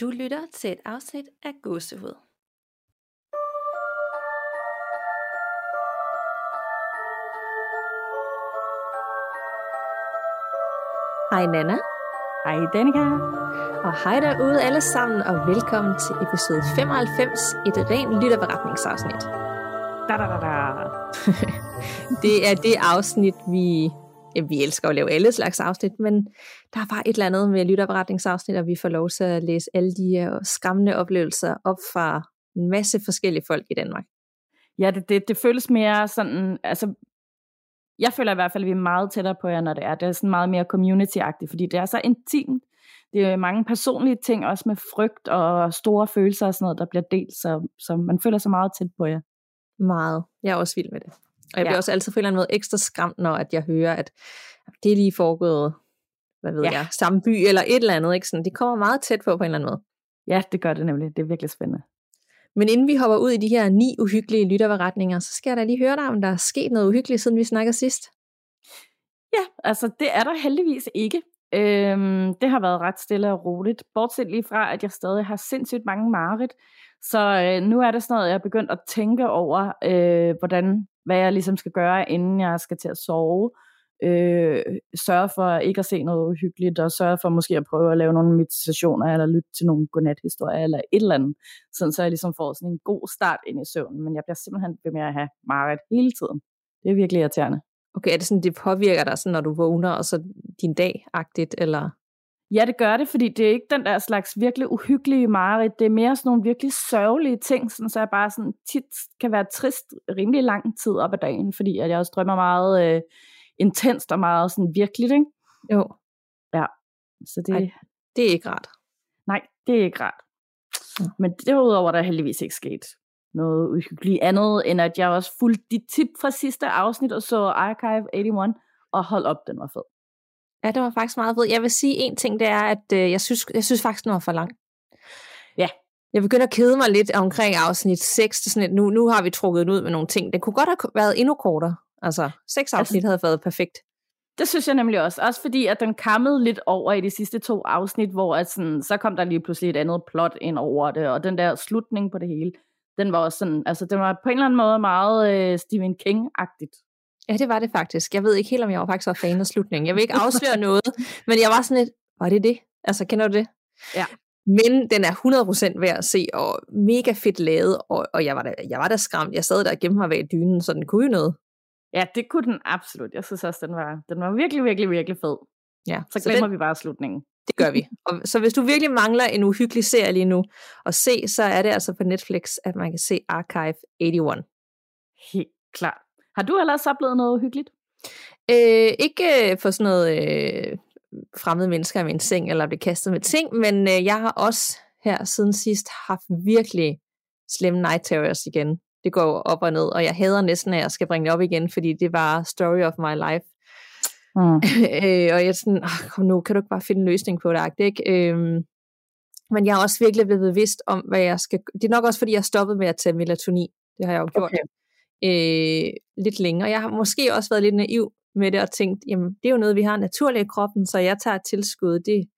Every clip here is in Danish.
Du lytter til et afsnit af Gåsehud. Hej Nana. Hej Danika. Og hej derude alle sammen, og velkommen til episode 95, et rent lytterberetningsafsnit. Da, da, da, da. det er det afsnit, vi... Ja, vi elsker at lave alle slags afsnit, men der er bare et eller andet med lytterberetningsafsnit, og vi får lov til at læse alle de skræmmende oplevelser op fra en masse forskellige folk i Danmark. Ja, det, det, det føles mere sådan, altså jeg føler i hvert fald, at vi er meget tættere på jer, når det er. Det er sådan meget mere community-agtigt, fordi det er så intimt. Det er mange personlige ting, også med frygt og store følelser og sådan noget, der bliver delt, så, så man føler sig meget tæt på jer. Meget. Jeg er også vild med det. Og jeg bliver ja. også altid på en eller anden måde ekstra skræmt, når at jeg hører, at det er lige foregået, hvad ved ja. jeg, samme by eller et eller andet. Ikke? Sådan, det kommer meget tæt på på en eller anden måde. Ja, det gør det nemlig. Det er virkelig spændende. Men inden vi hopper ud i de her ni uhyggelige lytterberetninger, så skal jeg da lige høre dig, om der er sket noget uhyggeligt, siden vi snakker sidst. Ja, altså det er der heldigvis ikke. Øhm, det har været ret stille og roligt, bortset lige fra, at jeg stadig har sindssygt mange mareridt. Så øh, nu er det sådan noget, jeg er begyndt at tænke over, øh, hvordan, hvad jeg ligesom skal gøre, inden jeg skal til at sove øh, sørge for ikke at se noget uhyggeligt, og sørge for måske at prøve at lave nogle meditationer, eller lytte til nogle godnathistorier, eller et eller andet, sådan så jeg ligesom får sådan en god start ind i søvnen, men jeg bliver simpelthen ved med at have mareridt hele tiden. Det er virkelig irriterende. Okay, er det sådan, det påvirker dig, sådan, når du vågner, og så din dag-agtigt, eller? Ja, det gør det, fordi det er ikke den der slags virkelig uhyggelige mareridt. Det er mere sådan nogle virkelig sørgelige ting, sådan, så jeg bare sådan tit kan være trist rimelig lang tid op ad dagen, fordi at jeg også drømmer meget øh, intenst og meget sådan virkeligt, ikke? Jo. Ja. Så det, Ej, det er ikke rart. Nej, det er ikke rart. Mm. Men derudover der er heldigvis ikke sket noget uhyggeligt andet, end at jeg også fulgte dit tip fra sidste afsnit og så Archive 81, og hold op, den var fed. Ja, det var faktisk meget fed. Jeg vil sige en ting, det er, at øh, jeg, synes, jeg synes faktisk, den var for lang. Ja. Jeg begynder at kede mig lidt omkring afsnit 6. Sådan et, nu, nu har vi trukket den ud med nogle ting. Den kunne godt have været endnu kortere. Altså, seks afsnit altså, havde været perfekt. Det synes jeg nemlig også. Også fordi, at den kammede lidt over i de sidste to afsnit, hvor at sådan, så kom der lige pludselig et andet plot ind over det, og den der slutning på det hele, den var også sådan, altså den var på en eller anden måde meget øh, Stephen King-agtigt. Ja, det var det faktisk. Jeg ved ikke helt, om jeg var faktisk var fan af slutningen. Jeg vil ikke afsløre noget, men jeg var sådan lidt, var det det? Altså, kender du det? Ja. Men den er 100% værd at se, og mega fedt lavet, og, og jeg, var da, jeg var da skræmt. Jeg sad der og gemte mig bag dynen, så den kunne jo noget. Ja, det kunne den absolut. Jeg synes også, den var, den var virkelig, virkelig, virkelig fed. Ja, så glemmer så den, vi bare slutningen. Det gør vi. Og, så hvis du virkelig mangler en uhyggelig serie lige nu at se, så er det altså på Netflix, at man kan se Archive 81. Helt klart. Har du ellers oplevet noget uhyggeligt? Øh, ikke for sådan noget øh, fremmede mennesker i min seng, eller blive kastet med ting, men øh, jeg har også her siden sidst haft virkelig slemme night terrors igen det går op og ned, og jeg hader næsten, at jeg skal bringe det op igen, fordi det var story of my life. Mm. øh, og jeg er sådan, kom nu, kan du ikke bare finde en løsning på det, ikke? Øhm, men jeg er også virkelig blevet bevidst om, hvad jeg skal... Det er nok også, fordi jeg har stoppet med at tage melatonin. Det har jeg jo gjort okay. Øh, lidt længe. Og jeg har måske også været lidt naiv med det og tænkt, jamen, det er jo noget, vi har naturligt i kroppen, så jeg tager tilskud. Det,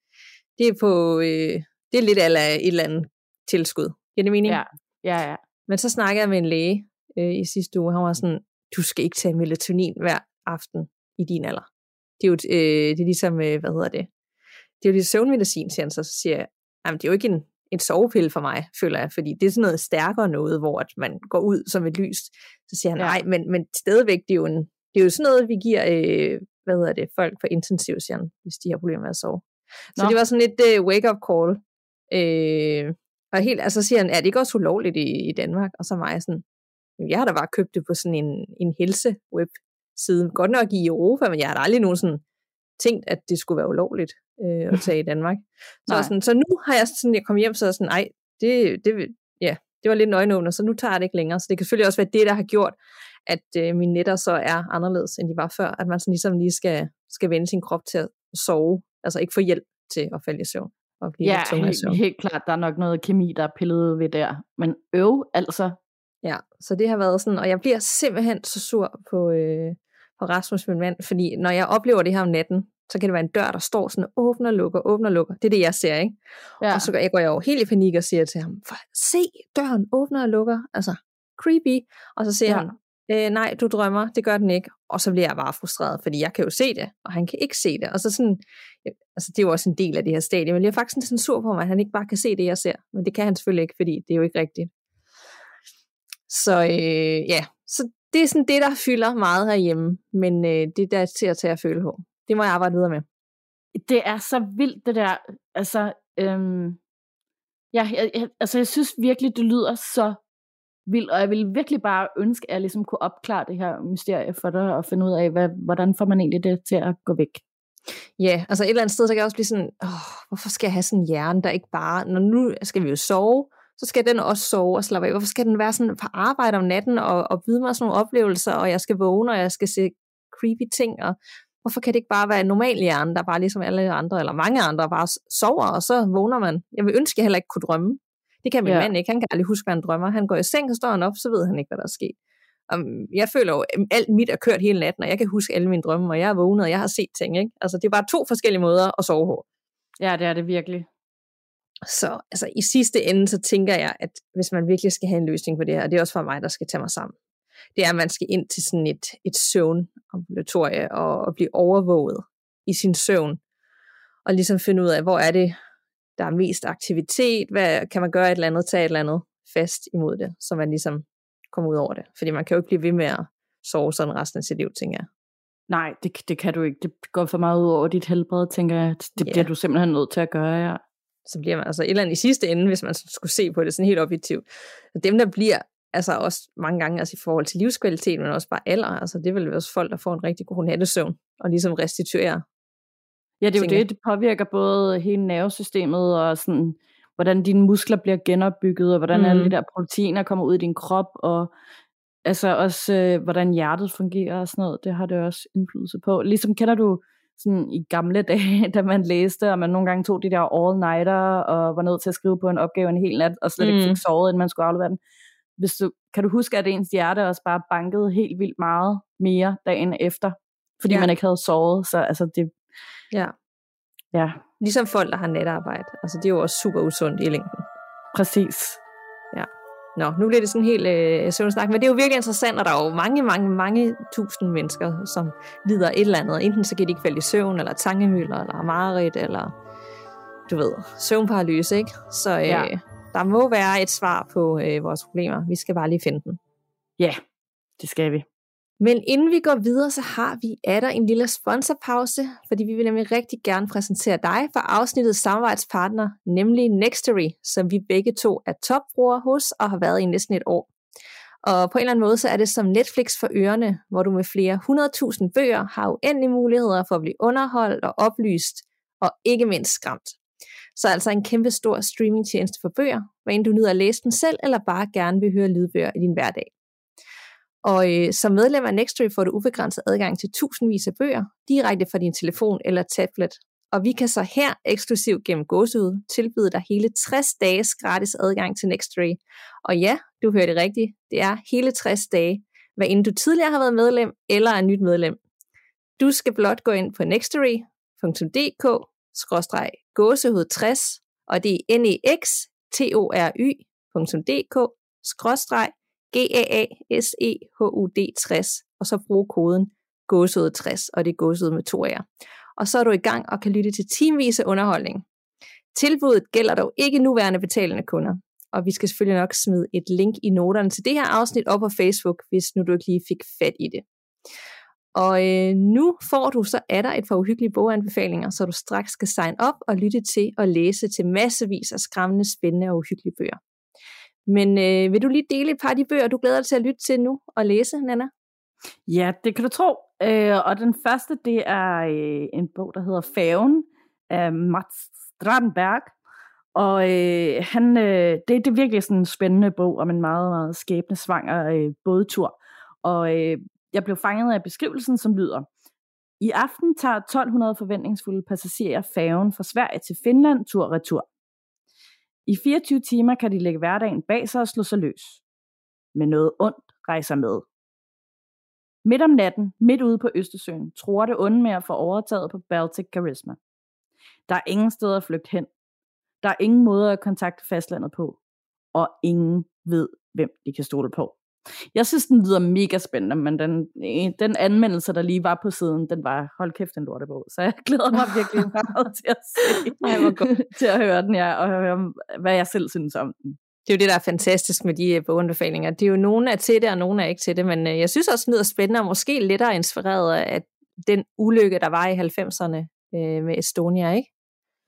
det er på... Øh, det er lidt af et eller andet tilskud. Giver det mening? Ja, ja, ja. Men så snakkede jeg med en læge øh, i sidste uge. Han var sådan, du skal ikke tage melatonin hver aften i din alder. Det er jo øh, det er ligesom, øh, hvad hedder det? Det er jo det søvnmedicin, siger han så. Så siger jeg, jamen det er jo ikke en, en sovepille for mig, føler jeg, fordi det er sådan noget stærkere noget, hvor at man går ud som et lys. Så siger han, ja. nej, men, men stadigvæk, det er jo, en, det er jo sådan noget, vi giver, øh, hvad hedder det, folk for intensiv, siger han, hvis de har problemer med at sove. Nå. Så det var sådan lidt uh, wake-up call. Øh, og helt, altså siger han, er det ikke også ulovligt i, i Danmark? Og så mig sådan, jeg har da bare købt det på sådan en, en helse-web-side. Godt nok i Europa, men jeg har da aldrig nogen sådan tænkt, at det skulle være ulovligt øh, at tage i Danmark. Så, sådan, så nu har jeg sådan, jeg kom hjem, så er sådan, nej, det, det, ja, det var lidt nøgenåbner, så nu tager jeg det ikke længere. Så det kan selvfølgelig også være det, der har gjort, at øh, mine nætter så er anderledes, end de var før. At man sådan ligesom lige skal, skal vende sin krop til at sove, altså ikke få hjælp til at falde i søvn og blive ja, helt, helt klart, der er nok noget kemi, der er pillet ved der. Men øv, altså. Ja, så det har været sådan, og jeg bliver simpelthen så sur på, øh, på Rasmus, min mand, fordi når jeg oplever det her om natten, så kan det være en dør, der står sådan, åbner og lukker, åbner og lukker. Det er det, jeg ser, ikke? Ja. Og så går jeg, går jeg over helt i panik og siger til ham, se, døren åbner og lukker. Altså, creepy. Og så siger ja. han, øh, nej, du drømmer, det gør den ikke. Og så bliver jeg bare frustreret, fordi jeg kan jo se det, og han kan ikke se det. Og så sådan, altså det er jo også en del af det her stadie, men jeg er faktisk sådan sur på mig, at han ikke bare kan se det, jeg ser. Men det kan han selvfølgelig ikke, fordi det er jo ikke rigtigt. Så øh, ja, så det er sådan det, der fylder meget herhjemme, men øh, det er der til at tage at føle på. Det må jeg arbejde videre med. Det er så vildt, det der. Altså, øhm, ja, jeg, jeg, altså, jeg synes virkelig, det lyder så vildt, og jeg ville virkelig bare ønske, at jeg ligesom kunne opklare det her mysterie for dig, og finde ud af, hvad, hvordan får man egentlig det til at gå væk. Ja, altså et eller andet sted, så kan jeg også blive sådan, åh, hvorfor skal jeg have sådan en hjerne, der ikke bare, når nu skal vi jo sove, så skal den også sove og slappe af. Hvorfor skal den være sådan på arbejde om natten og, og byde mig sådan nogle oplevelser, og jeg skal vågne, og jeg skal se creepy ting, og hvorfor kan det ikke bare være en normal hjerne, der bare ligesom alle andre, eller mange andre, bare sover, og så vågner man. Jeg vil ønske, at jeg heller ikke kunne drømme. Det kan min ja. mand ikke. Han kan aldrig huske, hvad han drømmer. Han går i seng, og står han op, så ved han ikke, hvad der er sket. Um, jeg føler jo, at alt mit er kørt hele natten, og jeg kan huske alle mine drømme, og jeg er vågnet, og jeg har set ting. Ikke? Altså, det er bare to forskellige måder at sove på. Ja, det er det virkelig. Så altså, i sidste ende, så tænker jeg, at hvis man virkelig skal have en løsning på det her, og det er også for mig, der skal tage mig sammen, det er, at man skal ind til sådan et, et søvnambulatorie og, og blive overvåget i sin søvn, og ligesom finde ud af, hvor er det, der er mest aktivitet, hvad kan man gøre et eller andet, tage et eller andet fast imod det, så man ligesom kommer ud over det. Fordi man kan jo ikke blive ved med at sove sådan resten af sit liv, tænker jeg. Nej, det, det kan du ikke. Det går for meget ud over dit helbred, tænker jeg. Det yeah. bliver du simpelthen nødt til at gøre, ja så bliver man altså et eller andet i sidste ende, hvis man skulle se på det sådan helt objektivt. Dem, der bliver altså også mange gange altså i forhold til livskvalitet, men også bare alder, altså det vil være også folk, der får en rigtig god nattesøvn, og ligesom restituerer. Ja, det er jo det, det påvirker både hele nervesystemet, og sådan, hvordan dine muskler bliver genopbygget, og hvordan mm. alle de der proteiner kommer ud i din krop, og altså også, øh, hvordan hjertet fungerer og sådan noget, det har det også indflydelse på. Ligesom kender du sådan i gamle dage, da man læste, og man nogle gange tog de der all-nighter, og var nødt til at skrive på en opgave en hel nat, og slet mm. ikke fik sovet, inden man skulle aflevere den. Hvis du, kan du huske, at ens hjerte også bare bankede helt vildt meget mere dagen efter, fordi ja. man ikke havde sovet, så altså det... Ja. Ja. Ligesom folk, der har natarbejde. Altså det er jo også super usundt i længden. Præcis. Nå, nu bliver det sådan helt øh, søvnsnak, men det er jo virkelig interessant, og der er jo mange, mange, mange tusind mennesker, som lider et eller andet. Enten så kan de ikke falde i søvn, eller tankemøller, eller mareridt, eller du ved, søvnparalyse, ikke? Så øh, ja. Der må være et svar på øh, vores problemer. Vi skal bare lige finde den. Ja, det skal vi. Men inden vi går videre, så har vi der en lille sponsorpause, fordi vi vil nemlig rigtig gerne præsentere dig for afsnittets samarbejdspartner, nemlig Nextory, som vi begge to er topbrugere hos og har været i næsten et år. Og på en eller anden måde, så er det som Netflix for ørerne, hvor du med flere hundredtusind bøger har uendelige muligheder for at blive underholdt og oplyst, og ikke mindst skræmt. Så altså en kæmpe stor streamingtjeneste for bøger, hvad end du nyder at læse den selv, eller bare gerne vil høre lydbøger i din hverdag. Og øh, som medlem af Nextory får du ubegrænset adgang til tusindvis af bøger, direkte fra din telefon eller tablet. Og vi kan så her eksklusivt gennem gåsehud tilbyde dig hele 60 dages gratis adgang til Nextory. Og ja, du hører det rigtigt, det er hele 60 dage, hvad end du tidligere har været medlem eller er nyt medlem. Du skal blot gå ind på nextory.dk skråstreg gåsehud 60, og det er nex t o r y.dk G-A-A-S-E-H-U-D 60, og så brug koden gåsehud 60, og det er gåsehud med to af Og så er du i gang og kan lytte til timevis af underholdning. Tilbuddet gælder dog ikke nuværende betalende kunder, og vi skal selvfølgelig nok smide et link i noterne til det her afsnit op på Facebook, hvis nu du ikke lige fik fat i det. Og øh, nu får du så er der et par uhyggelige boganbefalinger, så du straks skal sign op og lytte til og læse til massevis af skræmmende, spændende og uhyggelige bøger. Men øh, vil du lige dele et par af de bøger, du glæder dig til at lytte til nu og læse, Nana? Ja, det kan du tro. Øh, og den første, det er øh, en bog, der hedder Faven af Mats Strandberg. Og øh, han, øh, det, det er virkelig sådan en spændende bog om en meget, meget skæbnesvanger øh, bådtur. Og øh, jeg blev fanget af beskrivelsen, som lyder, i aften tager 1200 forventningsfulde passagerer færgen fra Sverige til Finland tur-retur. I 24 timer kan de lægge hverdagen bag sig og slå sig løs. Men noget ondt rejser med. Midt om natten, midt ude på Østersøen, tror det onde med at få overtaget på Baltic Charisma. Der er ingen steder at flygte hen. Der er ingen måde at kontakte fastlandet på. Og ingen ved, hvem de kan stole på. Jeg synes, den lyder mega spændende, men den, den anmeldelse, der lige var på siden, den var, hold kæft, en lortebog. Så jeg glæder mig virkelig meget til at se, Ej, hvor godt. til at høre den, ja, og høre, hvad jeg selv synes om den. Det er jo det, der er fantastisk med de øh, boganbefalinger. Det er jo nogen er til det, og nogen er ikke til det, men øh, jeg synes også, det lyder spændende, og måske lettere inspireret af den ulykke, der var i 90'erne øh, med Estonia, ikke?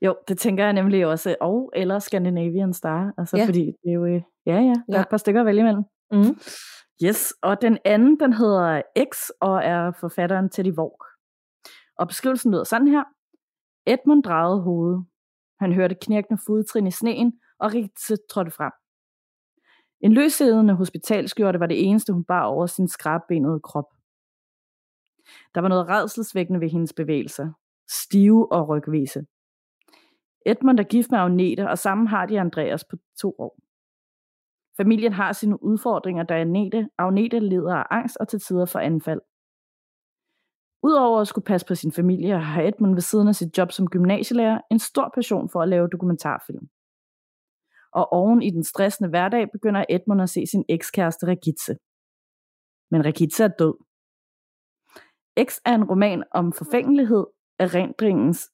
Jo, det tænker jeg nemlig også. Og eller Scandinavian Star. Altså, Ja. ja. fordi det er jo, øh, ja, ja, der Ja. er et par stykker at vælge imellem. Mm. Yes, og den anden, den hedder X, og er forfatteren Teddy Vork. Og beskrivelsen lyder sådan her. Edmund drejede hovedet. Han hørte knirkende fodtrin i sneen, og Ritze trådte frem. En løsædende hospitalskjorte var det eneste, hun bar over sin skrabbenede krop. Der var noget redselsvækkende ved hendes bevægelser. Stive og rygvise. Edmund er gift med Agnete, og sammen har de Andreas på to år. Familien har sine udfordringer, da Agnete, Agnete lider af angst og til tider for anfald. Udover at skulle passe på sin familie, har Edmund ved siden af sit job som gymnasielærer en stor passion for at lave dokumentarfilm. Og oven i den stressende hverdag begynder Edmund at se sin ekskæreste Regitze. Men Regitze er død. X er en roman om forfængelighed, erindringens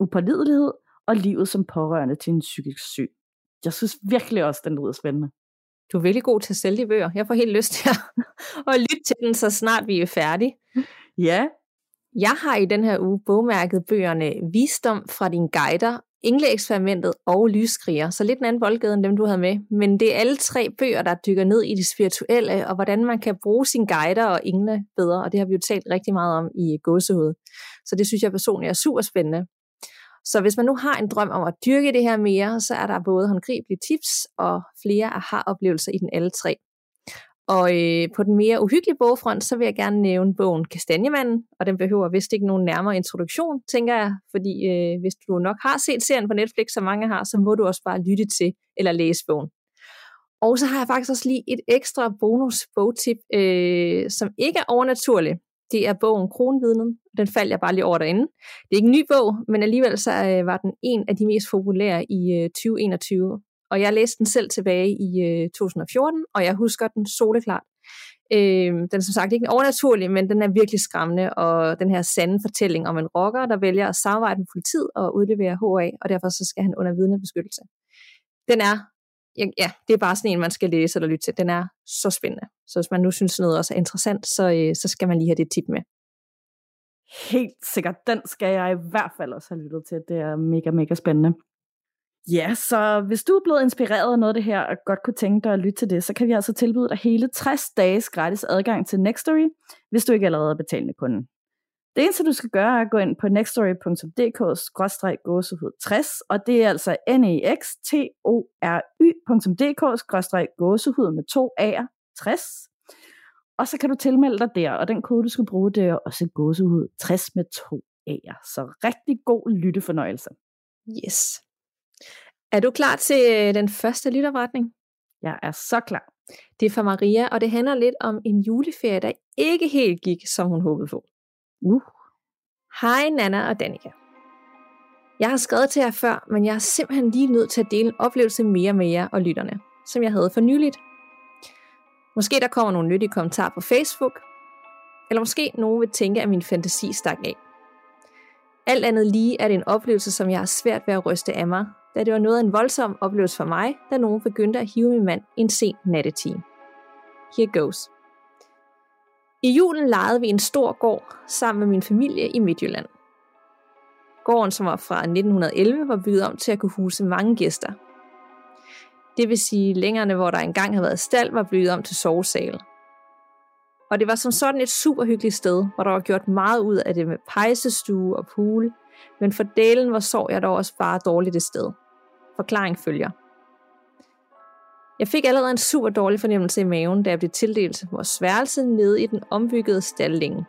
upålidelighed og livet som pårørende til en psykisk syg. Jeg synes virkelig også, den lyder spændende. Du er virkelig god til at sælge de bøger. Jeg får helt lyst til at, lytte til den, så snart vi er færdige. Ja, Jeg har i den her uge bogmærket bøgerne Visdom fra dine guider, Engleeksperimentet og Lyskriger, så lidt en anden boldgade end dem, du havde med. Men det er alle tre bøger, der dykker ned i det spirituelle, og hvordan man kan bruge sine guider og engle bedre, og det har vi jo talt rigtig meget om i gåsehud. Så det synes jeg personligt er super spændende. Så hvis man nu har en drøm om at dyrke det her mere, så er der både håndgribelige tips og flere aha-oplevelser i den alle tre. Og øh, på den mere uhyggelige bogfront, så vil jeg gerne nævne bogen Kastanjemanden, og den behøver vist ikke nogen nærmere introduktion, tænker jeg, fordi øh, hvis du nok har set serien på Netflix, som mange har, så må du også bare lytte til eller læse bogen. Og så har jeg faktisk også lige et ekstra bonus bogtip, øh, som ikke er overnaturligt, det er bogen Kronvidnen. Den faldt jeg bare lige over derinde. Det er ikke en ny bog, men alligevel så øh, var den en af de mest populære i øh, 2021. Og jeg læste den selv tilbage i øh, 2014, og jeg husker den soleklart. Øh, den er som sagt ikke overnaturlig, men den er virkelig skræmmende, og den her sande fortælling om en rocker, der vælger at samarbejde med politiet og udlevere HA, og derfor så skal han under vidnebeskyttelse. Den er, ja, ja, det er bare sådan en, man skal læse eller lytte til. Den er så spændende. Så hvis man nu synes noget også er interessant, så, øh, så skal man lige have det tip med. helt sikkert. Den skal jeg i hvert fald også have lyttet til. Det er mega, mega spændende. Ja, så hvis du er blevet inspireret af noget af det her, og godt kunne tænke dig at lytte til det, så kan vi altså tilbyde dig hele 60 dages gratis adgang til Nextory, hvis du ikke allerede er betalende kunde. Det eneste, du skal gøre, er at gå ind på nextory.dk-gåsehud60, og det er altså nextory.dk-gåsehud med to A'er 60. Og så kan du tilmelde dig der, og den kode, du skal bruge, det er også gåsehud 60 med to A'er. Så rigtig god lyttefornøjelse. Yes. Er du klar til øh, den første lytopretning? Jeg er så klar. Det er fra Maria, og det handler lidt om en juleferie, der ikke helt gik, som hun håbede på. Uh. Hej Nana og Danika. Jeg har skrevet til jer før, men jeg er simpelthen lige nødt til at dele en oplevelse mere med jer og lytterne, som jeg havde for nyligt. Måske der kommer nogle nyttige kommentarer på Facebook, eller måske nogen vil tænke, at min fantasi stak af. Alt andet lige er det en oplevelse, som jeg har svært ved at ryste af mig, da det var noget af en voldsom oplevelse for mig, da nogen begyndte at hive min mand en sen nattetime. Here goes. I julen lejede vi en stor gård sammen med min familie i Midtjylland. Gården, som var fra 1911, var bygget om til at kunne huse mange gæster. Det vil sige, længerne, hvor der engang havde været stald, var bygget om til sovesal. Og det var som sådan et super hyggeligt sted, hvor der var gjort meget ud af det med pejsestue og pool, men for delen var sov jeg dog også bare dårligt et sted. Forklaring følger. Jeg fik allerede en super dårlig fornemmelse i maven, da jeg blev tildelt vores værelse nede i den ombyggede stalling.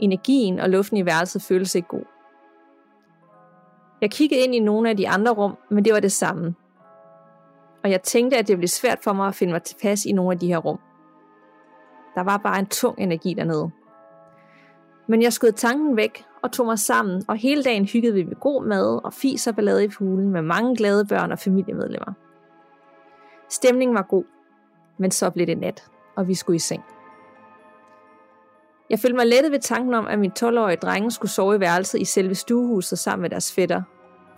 Energien og luften i værelset føltes ikke god. Jeg kiggede ind i nogle af de andre rum, men det var det samme. Og jeg tænkte, at det blev svært for mig at finde mig tilpas i nogle af de her rum. Der var bare en tung energi dernede. Men jeg skød tanken væk og tog mig sammen, og hele dagen hyggede vi med god mad og fis og ballade i poolen med mange glade børn og familiemedlemmer. Stemningen var god, men så blev det nat, og vi skulle i seng. Jeg følte mig lettet ved tanken om, at min 12-årige drenge skulle sove i værelset i selve stuehuset sammen med deres fætter,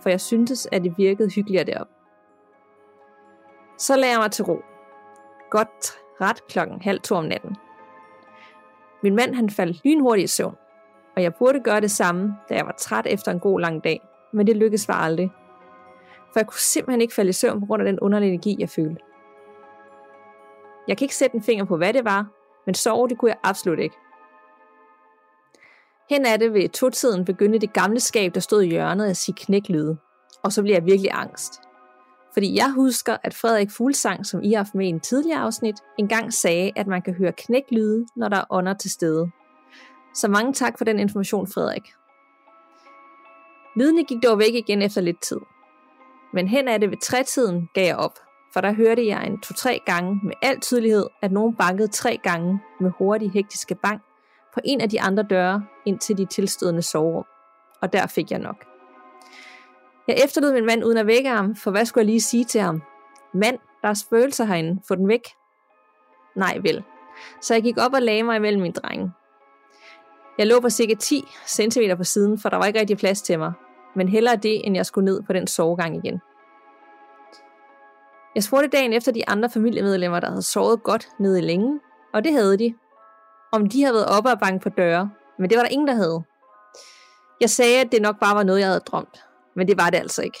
for jeg syntes, at det virkede hyggeligere derop. Så lagde jeg mig til ro. Godt ret klokken halv to om natten. Min mand han faldt lynhurtigt i søvn, og jeg burde gøre det samme, da jeg var træt efter en god lang dag, men det lykkedes var aldrig. For jeg kunne simpelthen ikke falde i søvn på grund af den underlige energi, jeg følte. Jeg kan ikke sætte en finger på, hvad det var, men sove det kunne jeg absolut ikke. Hen er det ved to-tiden begyndte det gamle skab, der stod i hjørnet, at sige knæklyde. Og så bliver jeg virkelig angst. Fordi jeg husker, at Frederik Fuglsang, som I har haft med i en tidligere afsnit, engang sagde, at man kan høre knæklyde, når der er ånder til stede. Så mange tak for den information, Frederik. Lydene gik dog væk igen efter lidt tid. Men hen af det ved trætiden gav jeg op, for der hørte jeg en to-tre gange med al tydelighed, at nogen bankede tre gange med hurtige hektiske bank på en af de andre døre ind til de tilstødende soverum. Og der fik jeg nok. Jeg efterlod min mand uden at vække ham, for hvad skulle jeg lige sige til ham? Mand, der er spøgelser herinde, få den væk. Nej vel. Så jeg gik op og lagde mig imellem min drenge. Jeg lå på cirka 10 cm på siden, for der var ikke rigtig plads til mig. Men hellere det, end jeg skulle ned på den sovegang igen. Jeg spurgte dagen efter de andre familiemedlemmer, der havde sovet godt nede i længe, og det havde de. Om de havde været oppe og banke på døre, men det var der ingen, der havde. Jeg sagde, at det nok bare var noget, jeg havde drømt, men det var det altså ikke.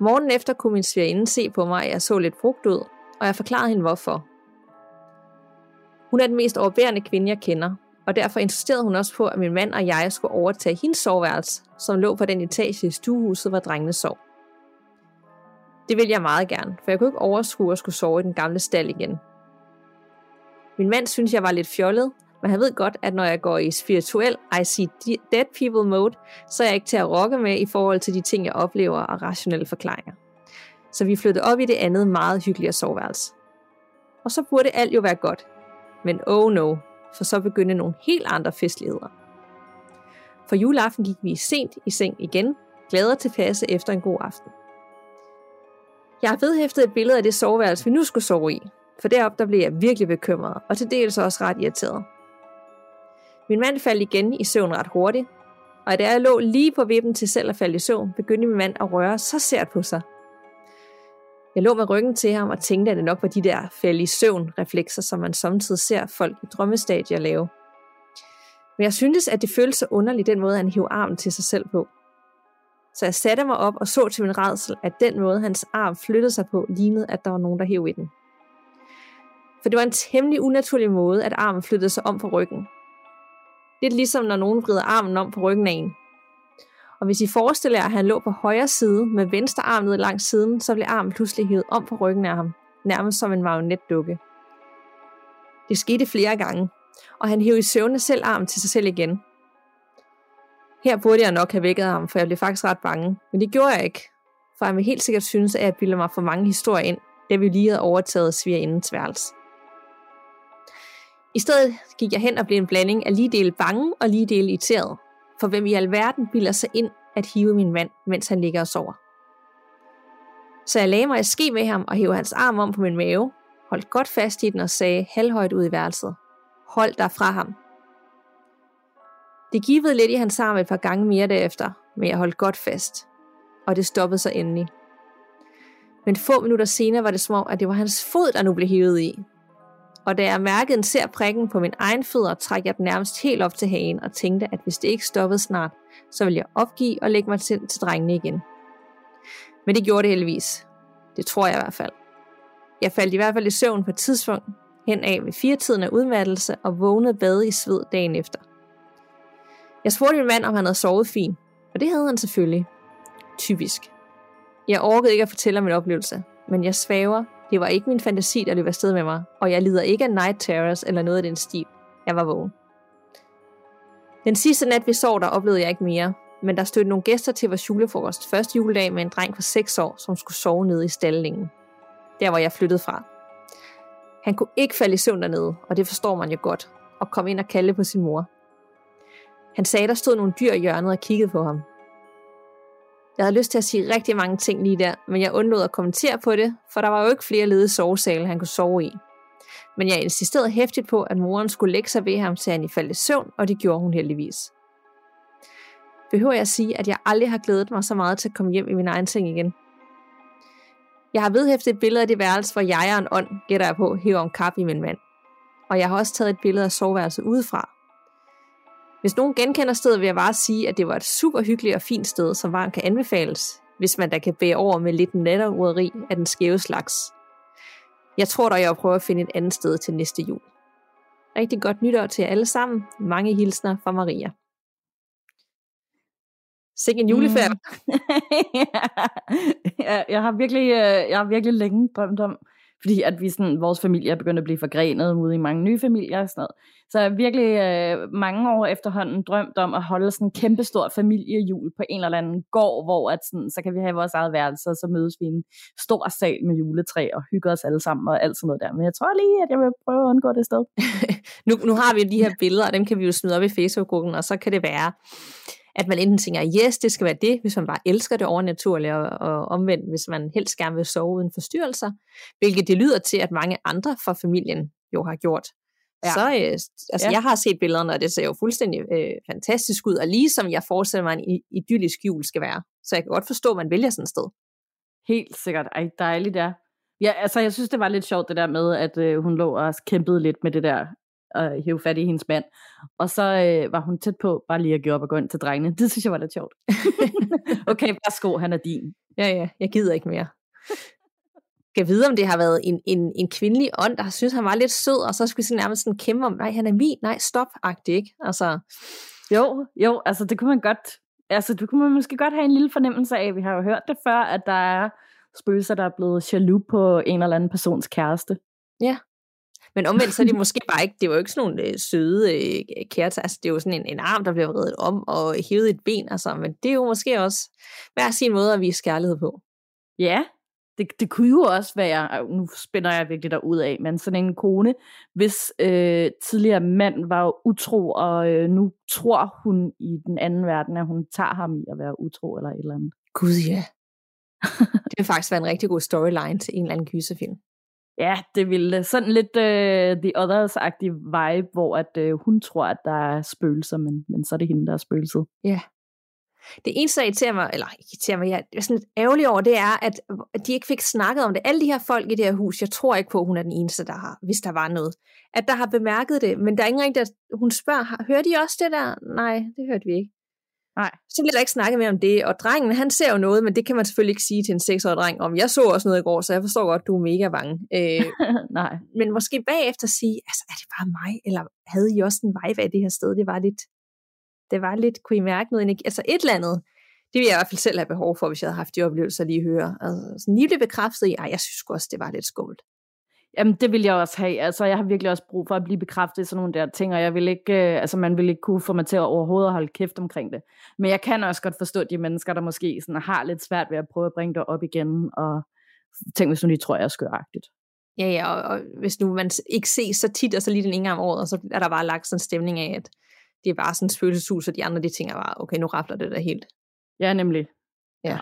Morgen efter kunne min svigerinde se på mig, at jeg så lidt frugt ud, og jeg forklarede hende hvorfor. Hun er den mest overbærende kvinde, jeg kender, og derfor insisterede hun også på, at min mand og jeg skulle overtage hendes soveværelse, som lå på den etage i stuehuset, hvor drengene sov. Det ville jeg meget gerne, for jeg kunne ikke overskue at skulle sove i den gamle stald igen. Min mand synes, jeg var lidt fjollet, men han ved godt, at når jeg går i spirituel I see dead people mode, så er jeg ikke til at rokke med i forhold til de ting, jeg oplever og rationelle forklaringer. Så vi flyttede op i det andet meget hyggelige soveværelse. Og så burde alt jo være godt. Men oh no, for så begyndte nogle helt andre festligheder. For juleaften gik vi sent i seng igen, glade til fase efter en god aften. Jeg har vedhæftet et billede af det soveværelse, vi nu skulle sove i, for derop der blev jeg virkelig bekymret, og til dels også ret irriteret. Min mand faldt igen i søvn ret hurtigt, og da jeg lå lige på vippen til selv at falde i søvn, begyndte min mand at røre så sært på sig. Jeg lå med ryggen til ham og tænkte, at det nok var de der fælde i søvn reflekser, som man samtidig ser folk i drømmestadier lave. Men jeg syntes, at det føltes så underligt, den måde, han hiv armen til sig selv på. Så jeg satte mig op og så til min redsel, at den måde, hans arm flyttede sig på, lignede, at der var nogen, der hæv i den. For det var en temmelig unaturlig måde, at armen flyttede sig om på ryggen. Lidt ligesom når nogen vrider armen om på ryggen af en. Og hvis I forestiller jer, at han lå på højre side med venstre arm ned langs siden, så blev armen pludselig hævet om på ryggen af ham, nærmest som en magnetdukke. Det skete flere gange, og han hævde i søvne selv armen til sig selv igen. Her burde jeg nok have vækket ham, for jeg blev faktisk ret bange, men det gjorde jeg ikke, for jeg vil helt sikkert synes, at jeg bilder mig for mange historier ind, da vi lige havde overtaget svigerindens værelse. I stedet gik jeg hen og blev en blanding af lige del bange og lige del irriteret. For hvem i alverden bilder sig ind at hive min mand, mens han ligger og sover. Så jeg lagde mig i ske med ham og hævde hans arm om på min mave, holdt godt fast i den og sagde halvhøjt ud i værelset. Hold dig fra ham. Det givede lidt i hans arm et par gange mere derefter, men jeg holdt godt fast. Og det stoppede så endelig. Men få minutter senere var det som om, at det var hans fod, der nu blev hævet i, og da jeg mærkede en ser prikken på min egen fødder, trak jeg den nærmest helt op til hagen og tænkte, at hvis det ikke stoppede snart, så ville jeg opgive og lægge mig til, til drengene igen. Men det gjorde det heldigvis. Det tror jeg i hvert fald. Jeg faldt i hvert fald i søvn på et tidspunkt, hen af ved firetiden af udmattelse og vågnede bade i sved dagen efter. Jeg spurgte min mand, om han havde sovet fint, og det havde han selvfølgelig. Typisk. Jeg orkede ikke at fortælle om min oplevelse, men jeg svæver, det var ikke min fantasi, der løb afsted med mig, og jeg lider ikke af night terrors eller noget af den stil. Jeg var vågen. Den sidste nat, vi sov, der oplevede jeg ikke mere, men der stødte nogle gæster til vores julefrokost første juledag med en dreng på 6 år, som skulle sove nede i stallingen. Der var jeg flyttet fra. Han kunne ikke falde i søvn dernede, og det forstår man jo godt, og kom ind og kalde på sin mor. Han sagde, der stod nogle dyr i hjørnet og kiggede på ham. Jeg havde lyst til at sige rigtig mange ting lige der, men jeg undlod at kommentere på det, for der var jo ikke flere lede sovesale, han kunne sove i. Men jeg insisterede hæftigt på, at moren skulle lægge sig ved ham, til han i faldt i søvn, og det gjorde hun heldigvis. Behøver jeg at sige, at jeg aldrig har glædet mig så meget til at komme hjem i min egen ting igen? Jeg har vedhæftet et billede af det værelse, hvor jeg og en ånd, gætter jeg på, hæver om kaffe i min mand. Og jeg har også taget et billede af soveværelset udefra. Hvis nogen genkender stedet, vil jeg bare sige, at det var et super hyggeligt og fint sted, som varmt kan anbefales, hvis man da kan bære over med lidt natteruderi af den skæve slags. Jeg tror dog, jeg vil prøve at finde et andet sted til næste jul. Rigtig godt nytår til jer alle sammen. Mange hilsner fra Maria. Sikke en juleferie. Mm. ja, jeg, har virkelig, øh, jeg har virkelig længe drømt om, fordi at vi sådan, vores familie er begyndt at blive forgrenet ud i mange nye familier og sådan noget. Så jeg har virkelig øh, mange år efterhånden drømt om at holde sådan en kæmpestor familiejul på en eller anden gård, hvor at sådan, så kan vi have vores eget værelse, og så mødes vi i en stor sal med juletræ og hygger os alle sammen og alt sådan noget der. Men jeg tror lige, at jeg vil prøve at undgå det sted. nu, nu har vi de her billeder, og dem kan vi jo smide op i Facebook-gruppen, og så kan det være, at man enten tænker, yes, det skal være det, hvis man bare elsker det overnaturlige, og, og omvendt, hvis man helst gerne vil sove uden forstyrrelser, hvilket det lyder til, at mange andre fra familien jo har gjort. Ja. Så øh, altså, ja. jeg har set billederne, og det ser jo fuldstændig øh, fantastisk ud, og ligesom jeg forestiller mig, en idyllisk jul skal være. Så jeg kan godt forstå, at man vælger sådan et sted. Helt sikkert. Ej, dejligt, ja. Ja, altså jeg synes, det var lidt sjovt det der med, at øh, hun lå og kæmpede lidt med det der og hæve fat i hendes mand. Og så øh, var hun tæt på bare lige at give op og gå ind til drengene. Det synes jeg var lidt sjovt. okay, værsgo, han er din. Ja, ja, jeg gider ikke mere. Jeg vide, om det har været en, en, en kvindelig ånd, der har synes, han var lidt sød, og så skulle vi nærmest sådan kæmpe om, nej, han er min, nej, stop-agtig, ikke? Altså, jo, jo, altså det kunne man godt, altså du kunne man måske godt have en lille fornemmelse af, vi har jo hørt det før, at der er spøgelser, der er blevet jaloux på en eller anden persons kæreste. Ja, men omvendt, så er det måske bare ikke, det var jo ikke sådan nogle øh, søde øh, kærter, altså det er jo sådan en, en arm, der bliver vredet om og hævet et ben, altså, men det er jo måske også hver sin måde at vise kærlighed på. Ja, det, det kunne jo også være, nu spænder jeg virkelig der ud af, men sådan en kone, hvis øh, tidligere mand var utro, og øh, nu tror hun i den anden verden, at hun tager ham i at være utro eller et eller andet. Gud ja. det vil faktisk være en rigtig god storyline til en eller anden gyserfilm. Ja, det ville sådan lidt uh, The Others-agtig vibe, hvor at uh, hun tror, at der er spøgelser, men, men så er det hende, der er spøgelset. Ja. Det eneste, der irriterer mig, eller irriterer mig, jeg er sådan lidt ærgerlig over, det er, at de ikke fik snakket om det. Alle de her folk i det her hus, jeg tror ikke på, at hun er den eneste, der har, hvis der var noget, at der har bemærket det, men der er ingen der, hun spørger, hørte de også det der? Nej, det hørte vi ikke. Nej. Så bliver der ikke snakket mere om det, og drengen, han ser jo noget, men det kan man selvfølgelig ikke sige til en 6-årig dreng om. Jeg så også noget i går, så jeg forstår godt, du er mega bange. Øh, Nej. Men måske bagefter sige, altså er det bare mig, eller havde I også en vibe af det her sted? Det var lidt, det var lidt, kunne I mærke noget energi? Altså et eller andet, det vil jeg i hvert fald selv have behov for, hvis jeg havde haft de oplevelser lige høre. Altså, sådan lige blev bekræftet i, ej, jeg synes også, det var lidt skummelt. Jamen, det vil jeg også have. Altså, jeg har virkelig også brug for at blive bekræftet i sådan nogle der ting, og jeg vil ikke, øh, altså, man vil ikke kunne få mig til at overhovedet at holde kæft omkring det. Men jeg kan også godt forstå de mennesker, der måske sådan har lidt svært ved at prøve at bringe det op igen, og tænk, hvis nu de tror, jeg er skøragtigt. Ja, ja, og, og hvis nu man ikke ses så tit, og så lige den ene gang om året, og så er der bare lagt sådan en stemning af, at det er bare sådan et spøgelseshus, og de andre, de tænker bare, okay, nu rafler det der helt. Ja, nemlig. Ja.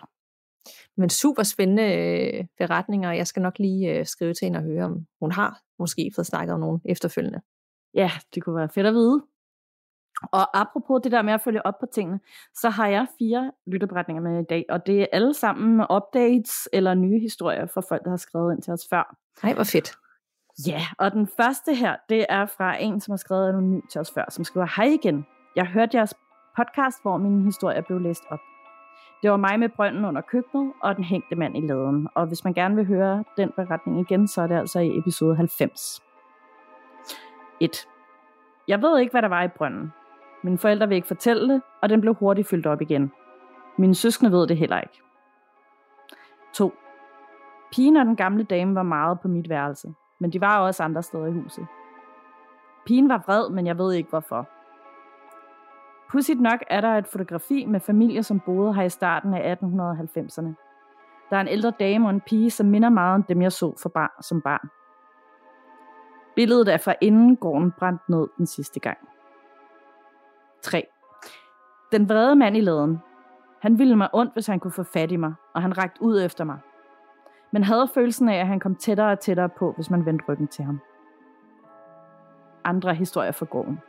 Men super spændende øh, beretninger, jeg skal nok lige øh, skrive til hende og høre, om hun har måske fået snakket om nogen efterfølgende. Ja, det kunne være fedt at vide. Og apropos det der med at følge op på tingene, så har jeg fire lytteberetninger med i dag, og det er alle sammen updates eller nye historier fra folk, der har skrevet ind til os før. Hej, hvor fedt. Ja, og den første her, det er fra en, som har skrevet anonymt til os før, som skriver, Hej igen, jeg hørte jeres podcast, hvor min historie blev læst op. Det var mig med brønden under køkkenet og den hængte mand i laden. Og hvis man gerne vil høre den beretning igen, så er det altså i episode 90. 1. Jeg ved ikke, hvad der var i brønden. Mine forældre vil ikke fortælle det, og den blev hurtigt fyldt op igen. Mine søskende ved det heller ikke. 2. Pigen og den gamle dame var meget på mit værelse, men de var også andre steder i huset. Pigen var vred, men jeg ved ikke hvorfor. Pudsigt nok er der et fotografi med familier, som boede her i starten af 1890'erne. Der er en ældre dame og en pige, som minder meget om dem, jeg så for bar- som barn. Billedet er fra inden gården brændt ned den sidste gang. 3. Den vrede mand i laden. Han ville mig ondt, hvis han kunne få fat i mig, og han rakte ud efter mig. Men havde følelsen af, at han kom tættere og tættere på, hvis man vendte ryggen til ham. Andre historier fra gården.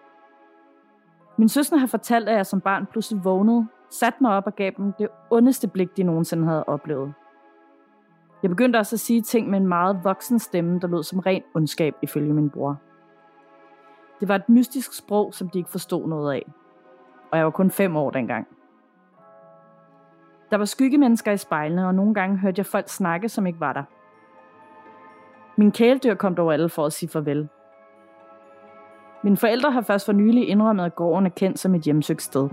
Min søster har fortalt, at jeg som barn pludselig vågnede, satte mig op og gav dem det ondeste blik, de nogensinde havde oplevet. Jeg begyndte også at sige ting med en meget voksen stemme, der lød som ren ondskab ifølge min bror. Det var et mystisk sprog, som de ikke forstod noget af. Og jeg var kun fem år dengang. Der var skyggemennesker i spejlene, og nogle gange hørte jeg folk snakke, som ikke var der. Min kæledyr kom dog alle for at sige farvel. Mine forældre har først for nylig indrømmet, at gården er kendt som et hjemsøgt sted.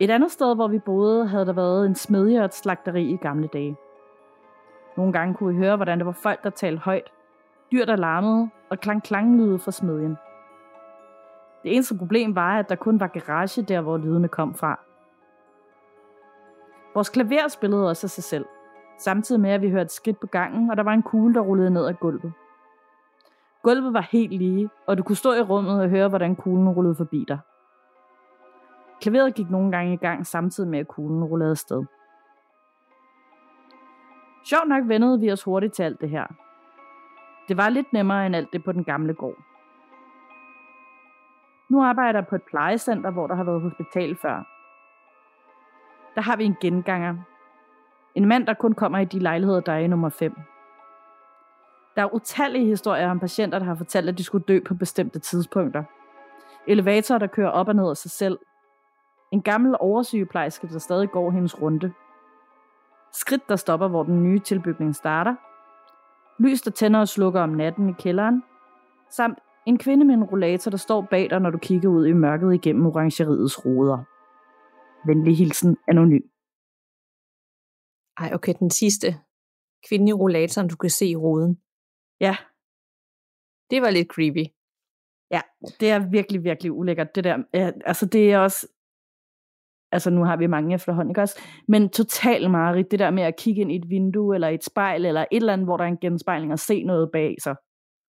Et andet sted, hvor vi boede, havde der været en smedje og et slagteri i gamle dage. Nogle gange kunne vi høre, hvordan der var folk, der talte højt, dyr, der larmede og klang klanglyde fra smedjen. Det eneste problem var, at der kun var garage der, hvor lydene kom fra. Vores klaver spillede også af sig selv, samtidig med, at vi hørte skridt på gangen, og der var en kugle, der rullede ned ad gulvet. Gulvet var helt lige, og du kunne stå i rummet og høre, hvordan kuglen rullede forbi dig. Klaveret gik nogle gange i gang, samtidig med at kuglen rullede afsted. Sjovt nok vendede vi os hurtigt til alt det her. Det var lidt nemmere end alt det på den gamle gård. Nu arbejder jeg på et plejecenter, hvor der har været hospital før. Der har vi en genganger. En mand, der kun kommer i de lejligheder, der er i nummer 5. Der er utallige historier om patienter, der har fortalt, at de skulle dø på bestemte tidspunkter. Elevatorer, der kører op og ned af sig selv. En gammel oversygeplejerske, der stadig går hendes runde. Skridt, der stopper, hvor den nye tilbygning starter. Lys, der tænder og slukker om natten i kælderen. Samt en kvinde med en rollator, der står bag dig, når du kigger ud i mørket igennem orangeriets ruder. Venlig hilsen, anonym. Ej, okay, den sidste. Kvinde i rollatoren, du kan se i ruden. Ja. Det var lidt creepy. Ja, det er virkelig, virkelig ulækkert. Det der, ja, altså det er også, altså nu har vi mange efterhånden, ikke også? Men total mareridt, det der med at kigge ind i et vindue, eller et spejl, eller et eller andet, hvor der er en genspejling, og se noget bag sig.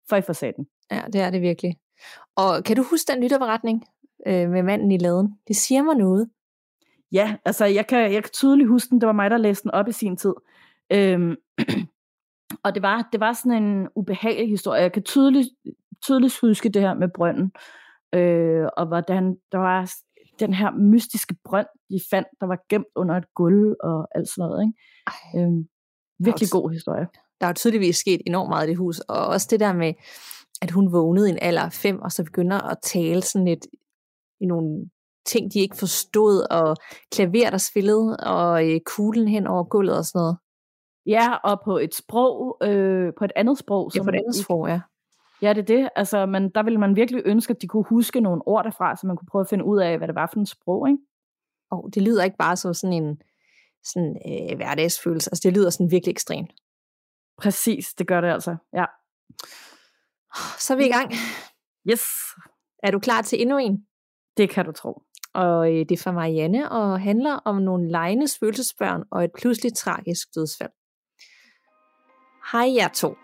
For i facaden. Ja, det er det virkelig. Og kan du huske den lytterberetning øh, med manden i laden? Det siger mig noget. Ja, altså jeg kan, jeg kan tydeligt huske den. Det var mig, der læste den op i sin tid. Øhm, og det var, det var sådan en ubehagelig historie. Jeg kan tydeligt, tydeligt huske det her med brønden. Øh, og hvordan der var den her mystiske brønd, de fandt, der var gemt under et gulv og alt sådan noget. Ikke? Øhm, virkelig god historie. Der er jo tydeligvis sket enormt meget i det hus, og også det der med, at hun vågnede i en alder af fem, og så begynder at tale sådan lidt i nogle ting, de ikke forstod, og klaver, der spillede, og øh, kuglen hen over gulvet og sådan noget. Ja, og på et sprog, øh, på et andet sprog. Ja, på et andet sprog, ja. Ja, det er det. Altså, men der ville man virkelig ønske, at de kunne huske nogle ord derfra, så man kunne prøve at finde ud af, hvad det var for en sprog, ikke? Og det lyder ikke bare som sådan en sådan, øh, hverdagsfølelse. Altså, det lyder sådan virkelig ekstremt. Præcis, det gør det altså, ja. Så er vi i gang. Yes. Er du klar til endnu en? Det kan du tro. Og øh, det er fra Marianne og handler om nogle legendes følelsesbørn og et pludseligt tragisk dødsfald. Hej jer to.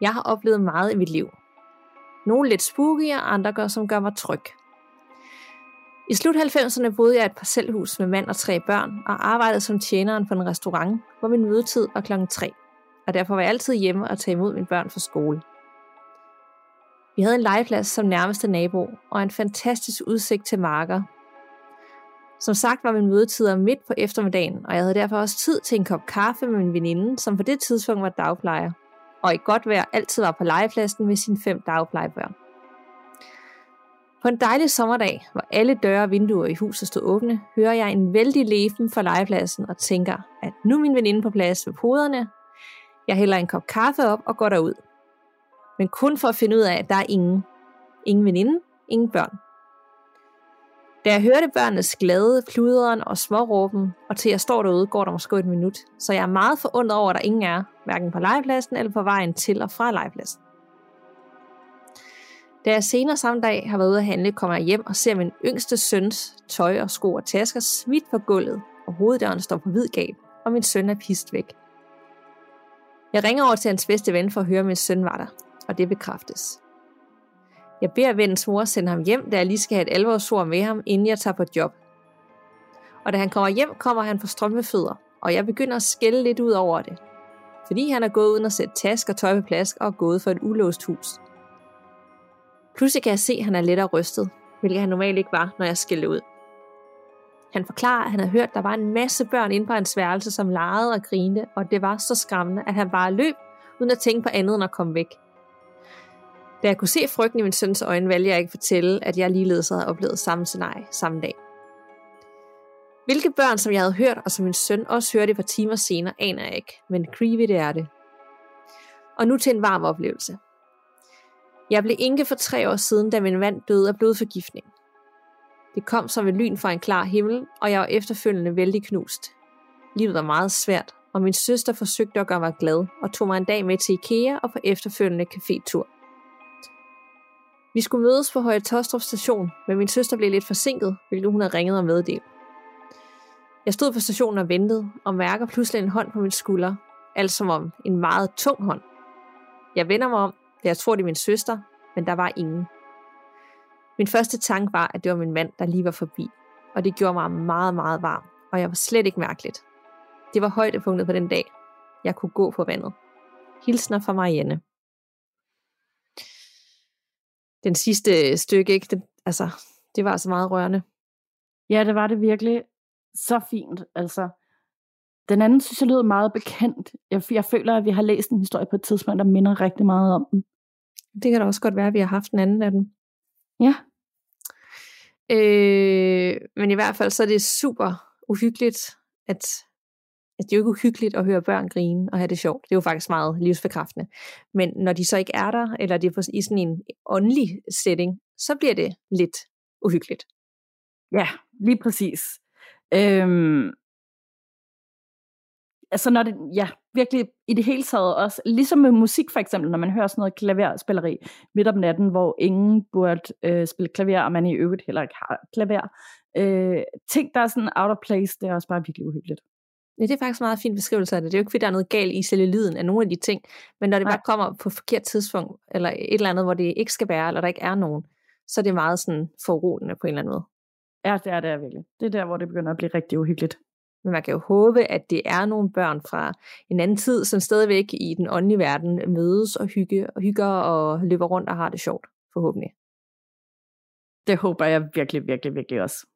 Jeg har oplevet meget i mit liv. Nogle lidt spooky, og andre gør, som gør mig tryg. I slut 90'erne boede jeg i et parcelhus med mand og tre børn, og arbejdede som tjeneren på en restaurant, hvor min mødetid var klokken 3, og derfor var jeg altid hjemme og tage imod mine børn fra skole. Vi havde en legeplads som nærmeste nabo, og en fantastisk udsigt til marker. Som sagt var min mødetider midt på eftermiddagen, og jeg havde derfor også tid til en kop kaffe med min veninde, som på det tidspunkt var dagplejer, og i godt vejr altid var på legepladsen med sine fem dagplejebørn. På en dejlig sommerdag, hvor alle døre og vinduer i huset stod åbne, hører jeg en vældig leven fra legepladsen og tænker, at nu er min veninde på plads ved poderne. Jeg hælder en kop kaffe op og går derud. Men kun for at finde ud af, at der er ingen. Ingen veninde, ingen børn. Da jeg hørte børnenes glade pluderen og småråben, og til jeg står derude, går der måske et minut, så jeg er meget forundret over, at der ingen er, hverken på legepladsen eller på vejen til og fra legepladsen. Da jeg senere samme dag har været ude at handle, kommer jeg hjem og ser min yngste søns tøj og sko og tasker smidt på gulvet, og hoveddøren står på hvid gab, og min søn er pist væk. Jeg ringer over til hans bedste ven for at høre, om min søn var der. og det bekræftes. Jeg beder vennens mor sende ham hjem, da jeg lige skal have et alvorsord med ham, inden jeg tager på job. Og da han kommer hjem, kommer han på strømmefødder, og jeg begynder at skælde lidt ud over det. Fordi han er gået uden at sætte task og tøj på plads og gået for et ulåst hus. Pludselig kan jeg se, at han er lettere rystet, hvilket han normalt ikke var, når jeg skældte ud. Han forklarer, at han havde hørt, at der var en masse børn inde på hans værelse, som legede og grinte, og det var så skræmmende, at han bare løb, uden at tænke på andet end at komme væk. Da jeg kunne se frygten i min søns øjne, valgte jeg ikke fortælle, at jeg ligeledes havde oplevet samme scenarie samme dag. Hvilke børn, som jeg havde hørt, og som min søn også hørte et par timer senere, aner jeg ikke, men creepy det er det. Og nu til en varm oplevelse. Jeg blev enke for tre år siden, da min mand døde af blodforgiftning. Det kom som et lyn fra en klar himmel, og jeg var efterfølgende vældig knust. Livet var meget svært, og min søster forsøgte at gøre mig glad, og tog mig en dag med til Ikea og på efterfølgende cafétur. Vi skulle mødes på Høje Tostrup station, men min søster blev lidt forsinket, hvilket hun havde ringet og meddelt. Jeg stod på stationen og ventede, og mærker pludselig en hånd på min skulder, altså som om en meget tung hånd. Jeg vender mig om, da jeg tror, det er min søster, men der var ingen. Min første tanke var, at det var min mand, der lige var forbi, og det gjorde mig meget, meget varm, og jeg var slet ikke mærkeligt. Det var højdepunktet på den dag. Jeg kunne gå på vandet. Hilsner fra Marianne. Den sidste stykke, ikke? Det, altså, det var altså meget rørende. Ja, det var det virkelig så fint. Altså, den anden synes jeg lød meget bekendt. Jeg, jeg føler, at vi har læst en historie på et tidspunkt, der minder rigtig meget om den. Det kan da også godt være, at vi har haft en anden af dem. Ja. Øh, men i hvert fald så er det super uhyggeligt, at, Altså, det er jo ikke uhyggeligt at høre børn grine og have det sjovt. Det er jo faktisk meget livsbekræftende. Men når de så ikke er der, eller det er i sådan en åndelig setting, så bliver det lidt uhyggeligt. Ja, lige præcis. Øhm, altså når det, ja, virkelig i det hele taget også, ligesom med musik for eksempel, når man hører sådan noget klaverspilleri midt om natten, hvor ingen burde øh, spille klaver, og man i øvrigt heller ikke har klaver. Øh, ting, der er sådan out of place, det er også bare virkelig uhyggeligt. Ja, det er faktisk meget fin beskrivelse af det. Det er jo ikke, fordi der er noget galt i selve lyden af nogle af de ting, men når det Nej. bare kommer på forkert tidspunkt, eller et eller andet, hvor det ikke skal være, eller der ikke er nogen, så er det meget sådan foruroligende på en eller anden måde. Ja, det er det virkelig. Det er der, hvor det begynder at blive rigtig uhyggeligt. Men man kan jo håbe, at det er nogle børn fra en anden tid, som stadigvæk i den åndelige verden mødes og hygge og hygger og løber rundt og har det sjovt, forhåbentlig. Det håber jeg virkelig, virkelig, virkelig også.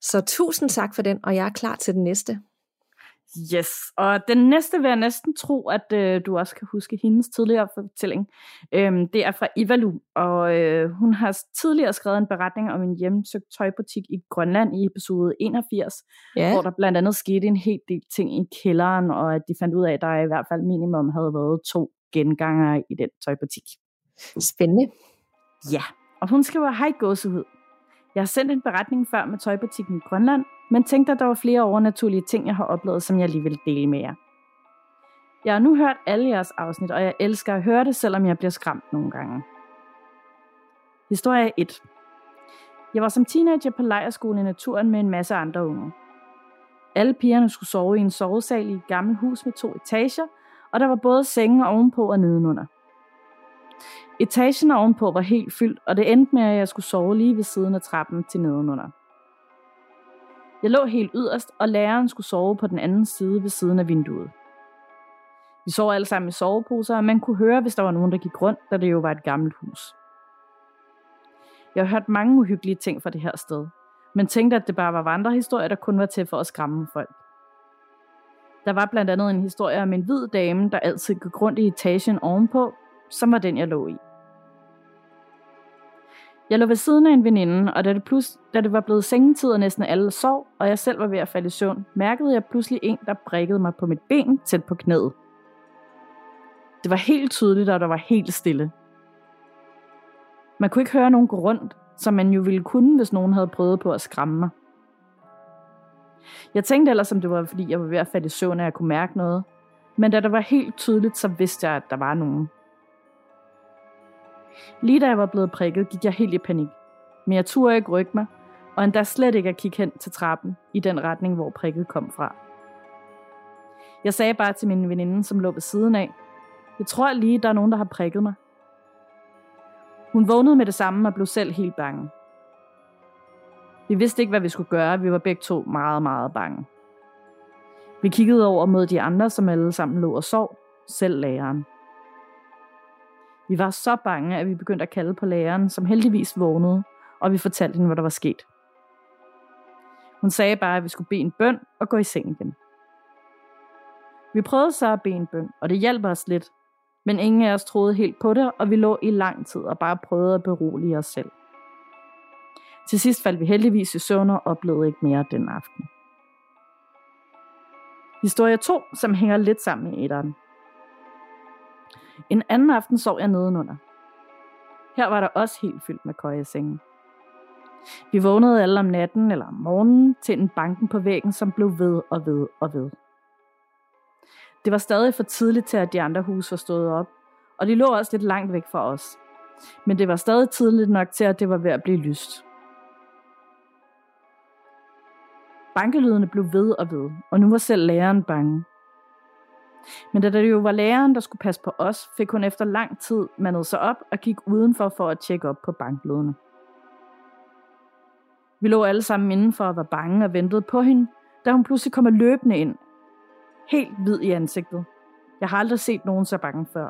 Så tusind tak for den, og jeg er klar til den næste. Yes, og den næste vil jeg næsten tro, at øh, du også kan huske hendes tidligere fortælling. Øhm, det er fra Ivalu, og øh, hun har tidligere skrevet en beretning om en hjemsøgt tøjbutik i Grønland i episode 81, ja. hvor der blandt andet skete en helt del ting i kælderen, og at de fandt ud af, at der i hvert fald minimum havde været to genganger i den tøjbutik. Spændende. Ja, og hun skriver, hej gåsehud. Jeg har sendt en beretning før med tøjbutikken i Grønland, men tænkte, at der var flere overnaturlige ting, jeg har oplevet, som jeg lige vil dele med jer. Jeg har nu hørt alle jeres afsnit, og jeg elsker at høre det, selvom jeg bliver skræmt nogle gange. Historie 1. Jeg var som teenager på lejerskole i naturen med en masse andre unge. Alle pigerne skulle sove i en sovesal i et gammelt hus med to etager, og der var både senge ovenpå og nedenunder. Etagen ovenpå var helt fyldt, og det endte med, at jeg skulle sove lige ved siden af trappen til nedenunder. Jeg lå helt yderst, og læreren skulle sove på den anden side ved siden af vinduet. Vi sov alle sammen i soveposer, og man kunne høre, hvis der var nogen, der gik rundt, da det jo var et gammelt hus. Jeg har hørt mange uhyggelige ting fra det her sted, men tænkte, at det bare var vandrehistorier, der kun var til for at skræmme folk. Der var blandt andet en historie om en hvid dame, der altid gik rundt i etagen ovenpå, som var den, jeg lå i. Jeg lå ved siden af en veninde, og da det, plus, da det var blevet sengetid, og næsten alle sov, og jeg selv var ved at falde i søvn, mærkede jeg pludselig en, der brækkede mig på mit ben tæt på knæet. Det var helt tydeligt, og der var helt stille. Man kunne ikke høre nogen gå rundt, som man jo ville kunne, hvis nogen havde prøvet på at skræmme mig. Jeg tænkte ellers, om det var, fordi jeg var ved at falde i søvn, at jeg kunne mærke noget. Men da det var helt tydeligt, så vidste jeg, at der var nogen. Lige da jeg var blevet prikket, gik jeg helt i panik. Men jeg turde ikke rykke mig, og endda slet ikke at kigge hen til trappen i den retning, hvor prikket kom fra. Jeg sagde bare til min veninde, som lå ved siden af, jeg tror lige, der er nogen, der har prikket mig. Hun vågnede med det samme og blev selv helt bange. Vi vidste ikke, hvad vi skulle gøre. Vi var begge to meget, meget bange. Vi kiggede over mod de andre, som alle sammen lå og sov, selv læreren. Vi var så bange, at vi begyndte at kalde på læreren, som heldigvis vågnede, og vi fortalte hende, hvad der var sket. Hun sagde bare, at vi skulle bede en bøn og gå i seng igen. Vi prøvede så at bede en bøn, og det hjalp os lidt, men ingen af os troede helt på det, og vi lå i lang tid og bare prøvede at berolige os selv. Til sidst faldt vi heldigvis i søvn og oplevede ikke mere den aften. Historie 2, som hænger lidt sammen med etteren. En anden aften sov jeg nedenunder. Her var der også helt fyldt med køjesenge. Vi vågnede alle om natten eller om morgenen til en banken på væggen, som blev ved og ved og ved. Det var stadig for tidligt til, at de andre huse var stået op, og de lå også lidt langt væk fra os. Men det var stadig tidligt nok til, at det var ved at blive lyst. Bankelydene blev ved og ved, og nu var selv læreren bange. Men da det jo var læreren, der skulle passe på os, fik hun efter lang tid mandet sig op og gik udenfor for at tjekke op på bankblodene. Vi lå alle sammen indenfor og var bange og ventede på hende, da hun pludselig kom løbende ind. Helt hvid i ansigtet. Jeg har aldrig set nogen så bange før.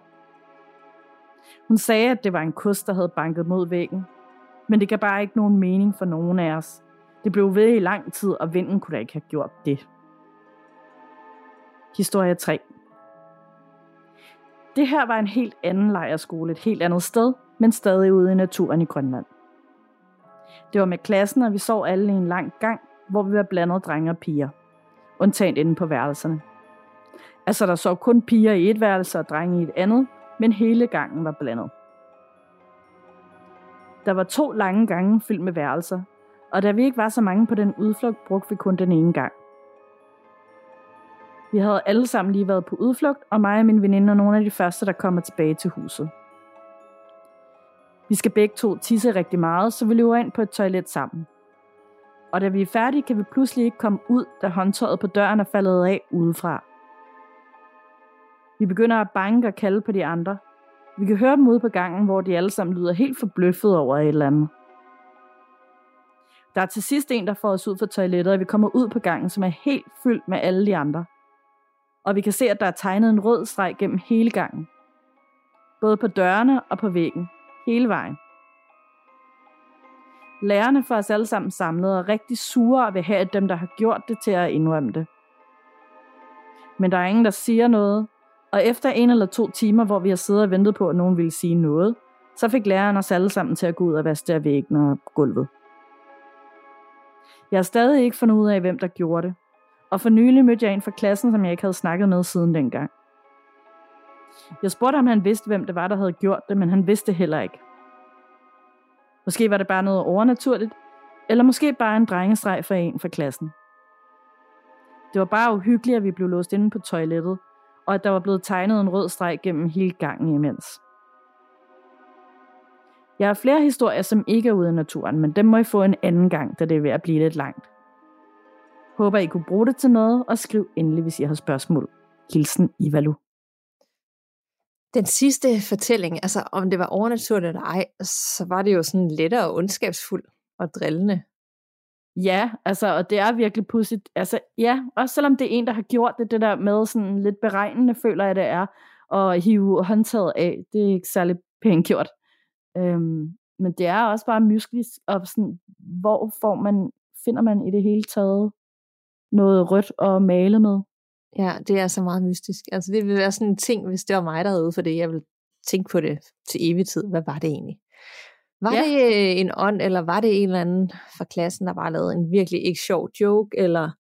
Hun sagde, at det var en kus, der havde banket mod væggen. Men det gav bare ikke nogen mening for nogen af os. Det blev ved i lang tid, og vinden kunne da ikke have gjort det. Historie 3 det her var en helt anden lejrskole, et helt andet sted, men stadig ude i naturen i Grønland. Det var med klassen, og vi sov alle i en lang gang, hvor vi var blandet drenge og piger. Undtagen inde på værelserne. Altså, der sov kun piger i et værelse og drenge i et andet, men hele gangen var blandet. Der var to lange gange fyldt med værelser, og da vi ikke var så mange på den udflugt, brugte vi kun den ene gang. Vi havde alle sammen lige været på udflugt, og mig og min veninde er nogle af de første, der kommer tilbage til huset. Vi skal begge to tisse rigtig meget, så vi løber ind på et toilet sammen. Og da vi er færdige, kan vi pludselig ikke komme ud, da håndtøjet på døren er faldet af udefra. Vi begynder at banke og kalde på de andre. Vi kan høre dem ude på gangen, hvor de alle sammen lyder helt forbløffet over et eller andet. Der er til sidst en, der får os ud fra toilettet, og vi kommer ud på gangen, som er helt fyldt med alle de andre. Og vi kan se, at der er tegnet en rød streg gennem hele gangen. Både på dørene og på væggen. Hele vejen. Lærerne får os alle sammen samlet og er rigtig sure og vil have dem, der har gjort det, til at indrømme det. Men der er ingen, der siger noget, og efter en eller to timer, hvor vi har siddet og ventet på, at nogen ville sige noget, så fik læreren os alle sammen til at gå ud og vaske af væggen og gulvet. Jeg har stadig ikke fundet ud af, hvem der gjorde det. Og for nylig mødte jeg en fra klassen, som jeg ikke havde snakket med siden dengang. Jeg spurgte om han vidste, hvem det var, der havde gjort det, men han vidste heller ikke. Måske var det bare noget overnaturligt, eller måske bare en drengestreg for en fra klassen. Det var bare uhyggeligt, at vi blev låst inde på toilettet, og at der var blevet tegnet en rød streg gennem hele gangen imens. Jeg har flere historier, som ikke er ude i naturen, men dem må I få en anden gang, da det er ved at blive lidt langt. Håber, I kunne bruge det til noget, og skriv endelig, hvis I har spørgsmål. Hilsen Ivalu. Den sidste fortælling, altså om det var overnaturligt eller ej, så var det jo sådan lettere og ondskabsfuld og drillende. Ja, altså, og det er virkelig pudsigt. Altså, ja, også selvom det er en, der har gjort det, det der med sådan lidt beregnende, føler jeg, det er, at hive håndtaget af, det er ikke særlig pænt gjort. Øhm, men det er også bare mystisk, og sådan, hvor får man, finder man i det hele taget noget rødt og male med? Ja, det er så meget mystisk. Altså det vil være sådan en ting, hvis det var mig, der havde ude for det, jeg ville tænke på det til evig tid. Hvad var det egentlig? Var ja. det øh, en ånd, eller var det en eller anden fra klassen, der bare lavede en virkelig ikke sjov joke, eller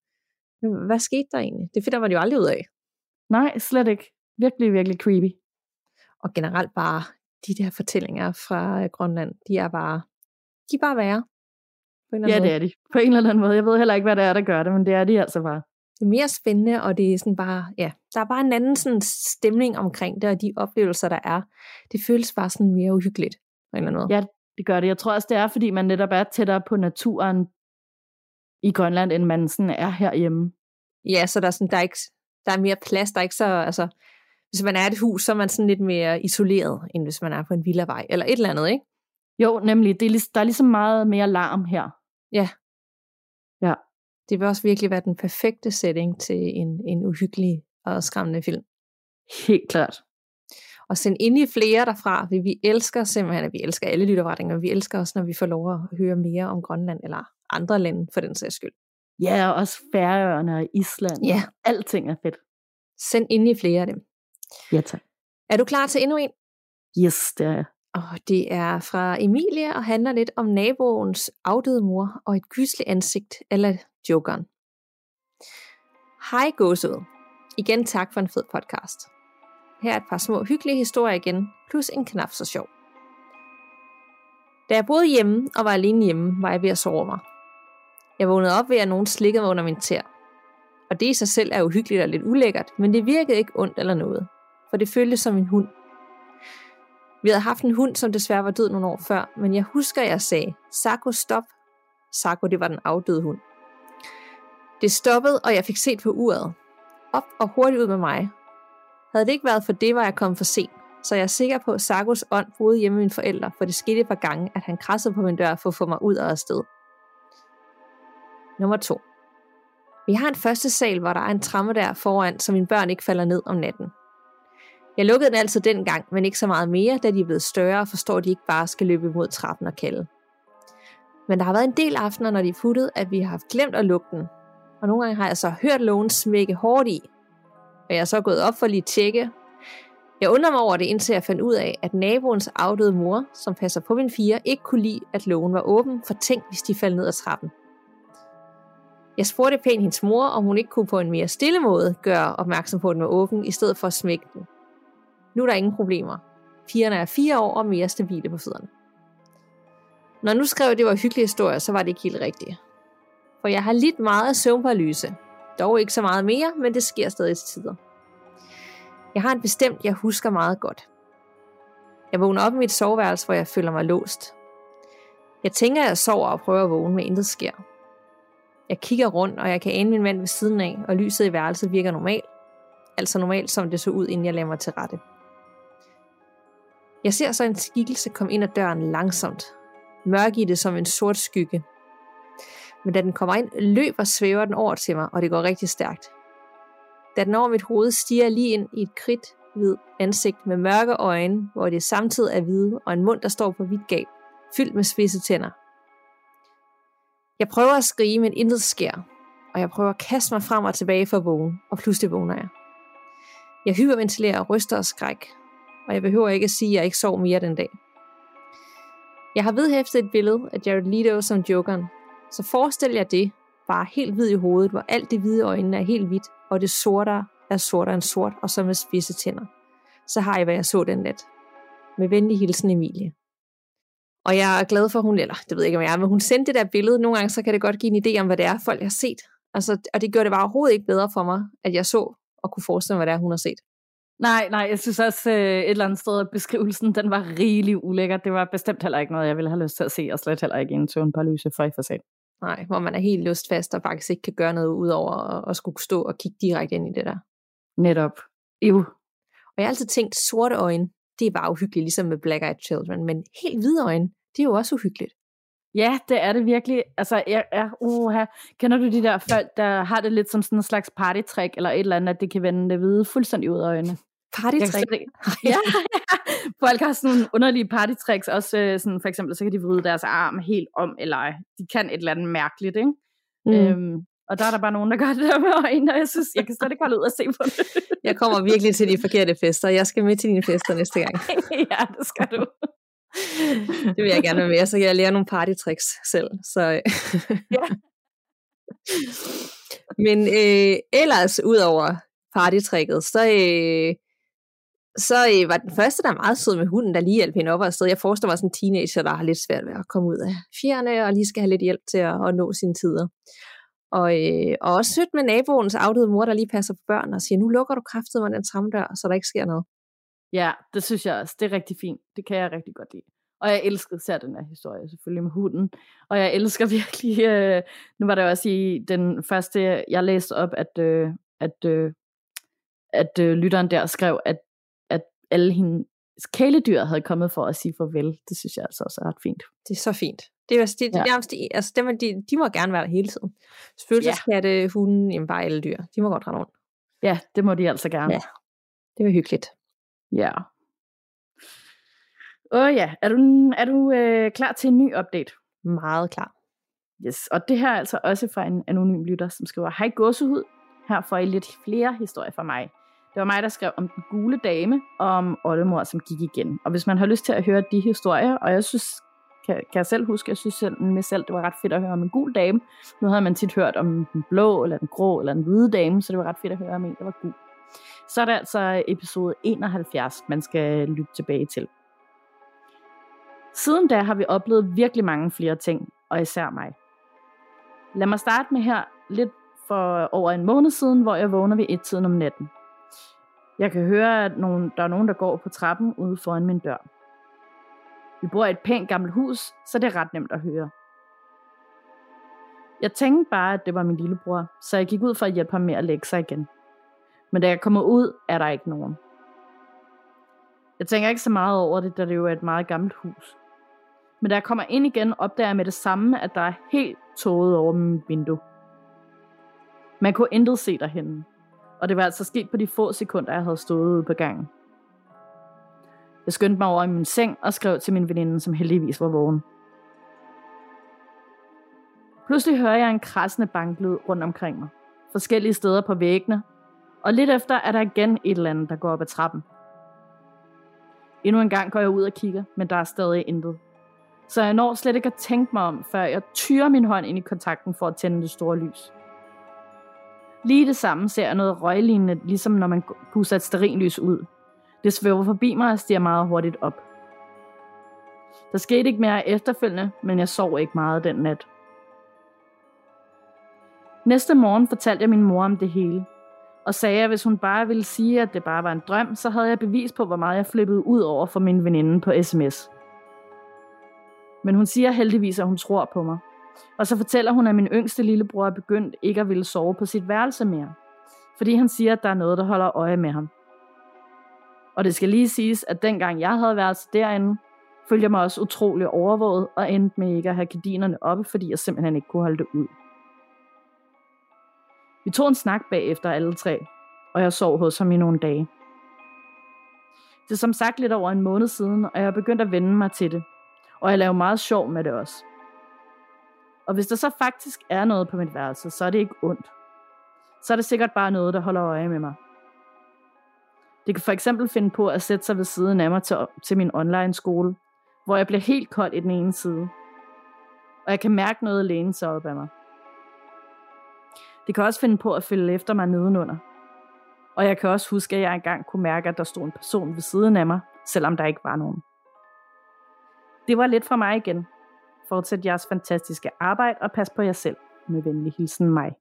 hvad skete der egentlig? Det finder man jo aldrig ud af. Nej, slet ikke. Virkelig, virkelig creepy. Og generelt bare de der fortællinger fra øh, Grønland, de er bare, de er bare værre. På en ja, måde. det er de. På en eller anden måde. Jeg ved heller ikke, hvad det er, der gør det, men det er de altså bare. Det er mere spændende, og det er sådan bare, ja, der er bare en anden sådan stemning omkring det, og de oplevelser, der er. Det føles bare sådan mere uhyggeligt på en eller anden måde. Ja, det gør det. Jeg tror også, det er, fordi man netop er tættere på naturen i Grønland, end man sådan er herhjemme. Ja, så der er, sådan, der er, ikke, der er mere plads. Der er ikke så, altså, hvis man er et hus, så er man sådan lidt mere isoleret, end hvis man er på en villavej, eller et eller andet, ikke? Jo, nemlig. Det er, der er ligesom meget mere larm her. Ja. Ja. Det vil også virkelig være den perfekte setting til en, en uhyggelig og skræmmende film. Helt klart. Og send ind i flere derfra, vi, vi elsker simpelthen, at vi elsker alle lytterretninger, vi elsker også, når vi får lov at høre mere om Grønland, eller andre lande for den sags skyld. Ja, og også Færøerne og Island. Ja. Alting er fedt. Send ind i flere af dem. Ja, tak. Er du klar til endnu en? Yes, det er jeg. Og det er fra Emilie og handler lidt om naboens afdøde mor og et gysligt ansigt, eller jokeren. Hej gåsød. Igen tak for en fed podcast. Her er et par små hyggelige historier igen, plus en knap så sjov. Da jeg boede hjemme og var alene hjemme, var jeg ved at sove mig. Jeg vågnede op ved, at nogen slikkede mig under min tær. Og det i sig selv er uhyggeligt og lidt ulækkert, men det virkede ikke ondt eller noget, for det føltes som en hund. Vi havde haft en hund, som desværre var død nogle år før, men jeg husker, at jeg sagde, Sako, stop. Sako, det var den afdøde hund. Det stoppede, og jeg fik set på uret. Op og hurtigt ud med mig. Havde det ikke været for det, var jeg kommet for sent, så jeg er sikker på, at Sakos ånd boede hjemme med mine forældre, for det skete et par gange, at han krassede på min dør for at få mig ud af afsted. Nummer 2. Vi har en første sal, hvor der er en tramme der foran, så mine børn ikke falder ned om natten. Jeg lukkede den altså dengang, men ikke så meget mere, da de er blevet større og forstår, at de ikke bare skal løbe mod trappen og kalde. Men der har været en del aftener, når de er futtet, at vi har haft glemt at lukke den. Og nogle gange har jeg så hørt lågen smække hårdt i. Og jeg er så gået op for lige at tjekke. Jeg undrer mig over det, indtil jeg fandt ud af, at naboens afdøde mor, som passer på min fire, ikke kunne lide, at lågen var åben, for tænk, hvis de faldt ned ad trappen. Jeg spurgte pænt hendes mor, om hun ikke kunne på en mere stille måde gøre opmærksom på, at den var åben, i stedet for at smække den. Nu er der ingen problemer. Pigerne er fire år og mere stabile på fødderne. Når jeg nu skrev, at det var hyggelige historier, så var det ikke helt rigtigt. For jeg har lidt meget af søvnparalyse. Dog ikke så meget mere, men det sker stadig til tider. Jeg har en bestemt, jeg husker meget godt. Jeg vågner op i mit soveværelse, hvor jeg føler mig låst. Jeg tænker, at jeg sover og prøver at vågne, men intet sker. Jeg kigger rundt, og jeg kan ane min mand ved siden af, og lyset i værelset virker normalt. Altså normalt, som det så ud, inden jeg lader mig til rette. Jeg ser så en skikkelse komme ind ad døren langsomt. Mørk i det som en sort skygge. Men da den kommer ind, løber svæver den over til mig, og det går rigtig stærkt. Da den over mit hoved stiger lige ind i et kridt hvid ansigt med mørke øjne, hvor det samtidig er hvide, og en mund, der står på hvidt gab, fyldt med spidse tænder. Jeg prøver at skrige, men intet sker, og jeg prøver at kaste mig frem og tilbage for at vågne, og pludselig vågner jeg. Jeg hyperventilerer og ryster og skræk, og jeg behøver ikke at sige, at jeg ikke sov mere den dag. Jeg har vedhæftet et billede af Jared Leto som jokeren, så forestil jer det, bare helt hvid i hovedet, hvor alt det hvide øjnene er helt hvidt, og det sorte er sortere end sort, og så med spidse tænder. Så har jeg, hvad jeg så den nat. Med venlig hilsen Emilie. Og jeg er glad for, at hun, eller det ved jeg ikke, om jeg er, men hun sendte det der billede. Nogle gange, så kan det godt give en idé om, hvad det er, folk har set. Altså, og det gjorde det bare overhovedet ikke bedre for mig, at jeg så og kunne forestille mig, hvad det er, hun har set. Nej, nej, jeg synes også øh, et eller andet sted, at beskrivelsen, den var rigelig ulækker. Det var bestemt heller ikke noget, jeg ville have lyst til at se, og slet heller ikke en søvnparalyse for i for sent. Nej, hvor man er helt lust fast og faktisk ikke kan gøre noget ud over at, at skulle stå og kigge direkte ind i det der. Netop. Jo. Og jeg har altid tænkt, sorte øjne, det er bare uhyggeligt, ligesom med Black Eyed Children, men helt hvide øjne, det er jo også uhyggeligt. Ja, det er det virkelig. Altså, jeg, jeg, uh, kender du de der folk, der har det lidt som sådan en slags partytrick, eller et eller andet, at det kan vende det hvide fuldstændig ud af øjnene? Partytrick? ja, ja. Folk har sådan nogle underlige partytricks, også øh, sådan, for eksempel, så kan de vride deres arm helt om, eller de kan et eller andet mærkeligt, ikke? Mm. Øhm, og der er der bare nogen, der gør det der med øjnene, og jeg synes, jeg kan slet ikke holde ud og se på det. jeg kommer virkelig til de forkerte fester. Jeg skal med til dine fester næste gang. ja, det skal du. Det vil jeg gerne være med, så jeg lære nogle partytricks selv. Så, ja. Men øh, ellers, ud over partytricket, så, øh, så øh, var den første, der er meget sød med hunden, der lige hjalp hende op og afsted. Jeg forestiller mig sådan en teenager, der har lidt svært ved at komme ud af fjerne, og lige skal have lidt hjælp til at, at nå sine tider. Og, øh, og også sødt med naboens afdøde mor, der lige passer på børn og siger, nu lukker du kraftet med den tramdør, så der ikke sker noget. Ja, det synes jeg også. Det er rigtig fint. Det kan jeg rigtig godt lide. Og jeg elskede især den her historie, selvfølgelig med hunden. Og jeg elsker virkelig, øh, nu var det også i den første, jeg læste op, at, øh, at, øh, at øh, lytteren der skrev, at, at alle hende, kæledyr havde kommet for at sige farvel. Det synes jeg altså også er ret fint. Det er så fint. Det er, altså, det, ja. det, de, altså, dem, de, de må gerne være der hele tiden. Spøgelseskatte, ja. hunden, jamen bare alle dyr. De må godt rende rundt. Ja, det må de altså gerne. Ja, det var hyggeligt. Ja. Åh ja, er du, er du øh, klar til en ny update? Meget klar. Yes, og det her er altså også fra en anonym lytter, som skriver, Hej gåsehud, her får I lidt flere historier fra mig. Det var mig, der skrev om den gule dame og om oldemor, som gik igen. Og hvis man har lyst til at høre de historier, og jeg synes, kan, kan jeg selv huske, jeg synes selv, med selv, det var ret fedt at høre om en gul dame. Nu havde man tit hørt om den blå, eller den grå, eller den hvide dame, så det var ret fedt at høre om en, der var gul. Så er det altså episode 71, man skal lytte tilbage til. Siden da har vi oplevet virkelig mange flere ting, og især mig. Lad mig starte med her lidt for over en måned siden, hvor jeg vågner ved et tiden om natten. Jeg kan høre, at nogen, der er nogen, der går på trappen ude foran min dør. Vi bor i et pænt gammelt hus, så det er ret nemt at høre. Jeg tænkte bare, at det var min lillebror, så jeg gik ud for at hjælpe ham med at lægge sig igen. Men da jeg kommer ud, er der ikke nogen. Jeg tænker ikke så meget over det, da det jo er et meget gammelt hus. Men da jeg kommer ind igen, opdager jeg med det samme, at der er helt tåget over mit vindue. Man kunne intet se derhenne. Og det var altså sket på de få sekunder, jeg havde stået ude på gangen. Jeg skyndte mig over i min seng og skrev til min veninde, som heldigvis var vågen. Pludselig hører jeg en krassende banklyd rundt omkring mig. Forskellige steder på væggene. Og lidt efter er der igen et eller andet, der går op ad trappen. Endnu en gang går jeg ud og kigger, men der er stadig intet. Så jeg når slet ikke at tænke mig om, før jeg tyrer min hånd ind i kontakten for at tænde det store lys. Lige det samme ser jeg noget røglignende, ligesom når man puster et sterinlys ud. Det svæver forbi mig og stiger meget hurtigt op. Der skete ikke mere efterfølgende, men jeg sov ikke meget den nat. Næste morgen fortalte jeg min mor om det hele, og sagde, at hvis hun bare ville sige, at det bare var en drøm, så havde jeg bevis på, hvor meget jeg flippede ud over for min veninde på sms. Men hun siger heldigvis, at hun tror på mig. Og så fortæller hun, at min yngste lillebror er begyndt ikke at ville sove på sit værelse mere. Fordi han siger, at der er noget, der holder øje med ham. Og det skal lige siges, at dengang jeg havde været derinde, følte jeg mig også utrolig overvåget og endte med ikke at have gardinerne oppe, fordi jeg simpelthen ikke kunne holde det ud. Vi tog en snak bagefter alle tre, og jeg sov hos ham i nogle dage. Det er som sagt lidt over en måned siden, og jeg har begyndt at vende mig til det. Og jeg laver meget sjov med det også. Og hvis der så faktisk er noget på mit værelse, så er det ikke ondt. Så er det sikkert bare noget, der holder øje med mig. Det kan for eksempel finde på at sætte sig ved siden af mig til, til min online skole, hvor jeg bliver helt kold i den ene side. Og jeg kan mærke noget læne sig op af mig. Det kan også finde på at følge efter mig nedenunder. Og jeg kan også huske, at jeg engang kunne mærke, at der stod en person ved siden af mig, selvom der ikke var nogen. Det var lidt fra mig igen. Fortsæt jeres fantastiske arbejde og pas på jer selv. Med venlig hilsen mig.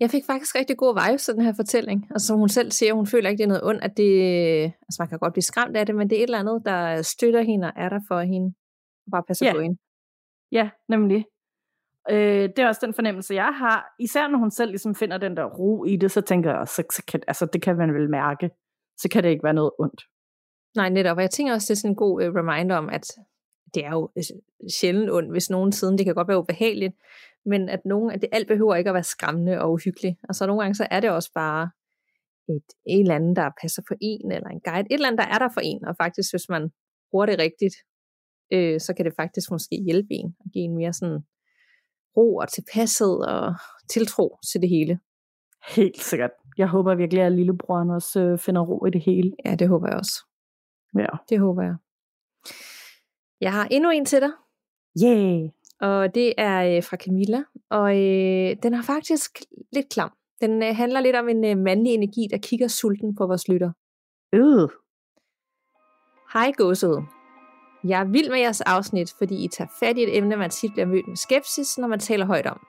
Jeg fik faktisk rigtig god vibes af den her fortælling. Altså som hun selv siger, hun føler ikke, det er noget ondt, at det, altså man kan godt blive skræmt af det, men det er et eller andet, der støtter hende og er der for hende. Og bare passer ja. på hende. Ja, nemlig. Øh, det er også den fornemmelse, jeg har. Især når hun selv ligesom finder den der ro i det, så tænker jeg, så, så kan, altså, det kan man vel mærke. Så kan det ikke være noget ondt. Nej, netop. Og jeg tænker også, det er sådan en god uh, reminder om, at det er jo øh, sjældent ondt, hvis nogen siden, det kan godt være ubehageligt, men at nogen, at det alt behøver ikke at være skræmmende og uhyggeligt. Og så nogle gange, så er det også bare et, et eller andet, der passer for en, eller en guide, et eller andet, der er der for en, og faktisk, hvis man bruger det rigtigt, øh, så kan det faktisk måske hjælpe en, og give en mere sådan ro og tilpasset og tiltro til det hele. Helt sikkert. Jeg håber virkelig, at lillebroren også øh, finder ro i det hele. Ja, det håber jeg også. Ja. Det håber jeg. Jeg har endnu en til dig. Yeah. Og det er øh, fra Camilla. Og øh, den er faktisk lidt klam. Den øh, handler lidt om en øh, mandlig energi, der kigger sulten på vores lytter. Øh. Hej gåsede. Jeg er vild med jeres afsnit, fordi I tager fat i et emne, man tit bliver mødt med skepsis, når man taler højt om.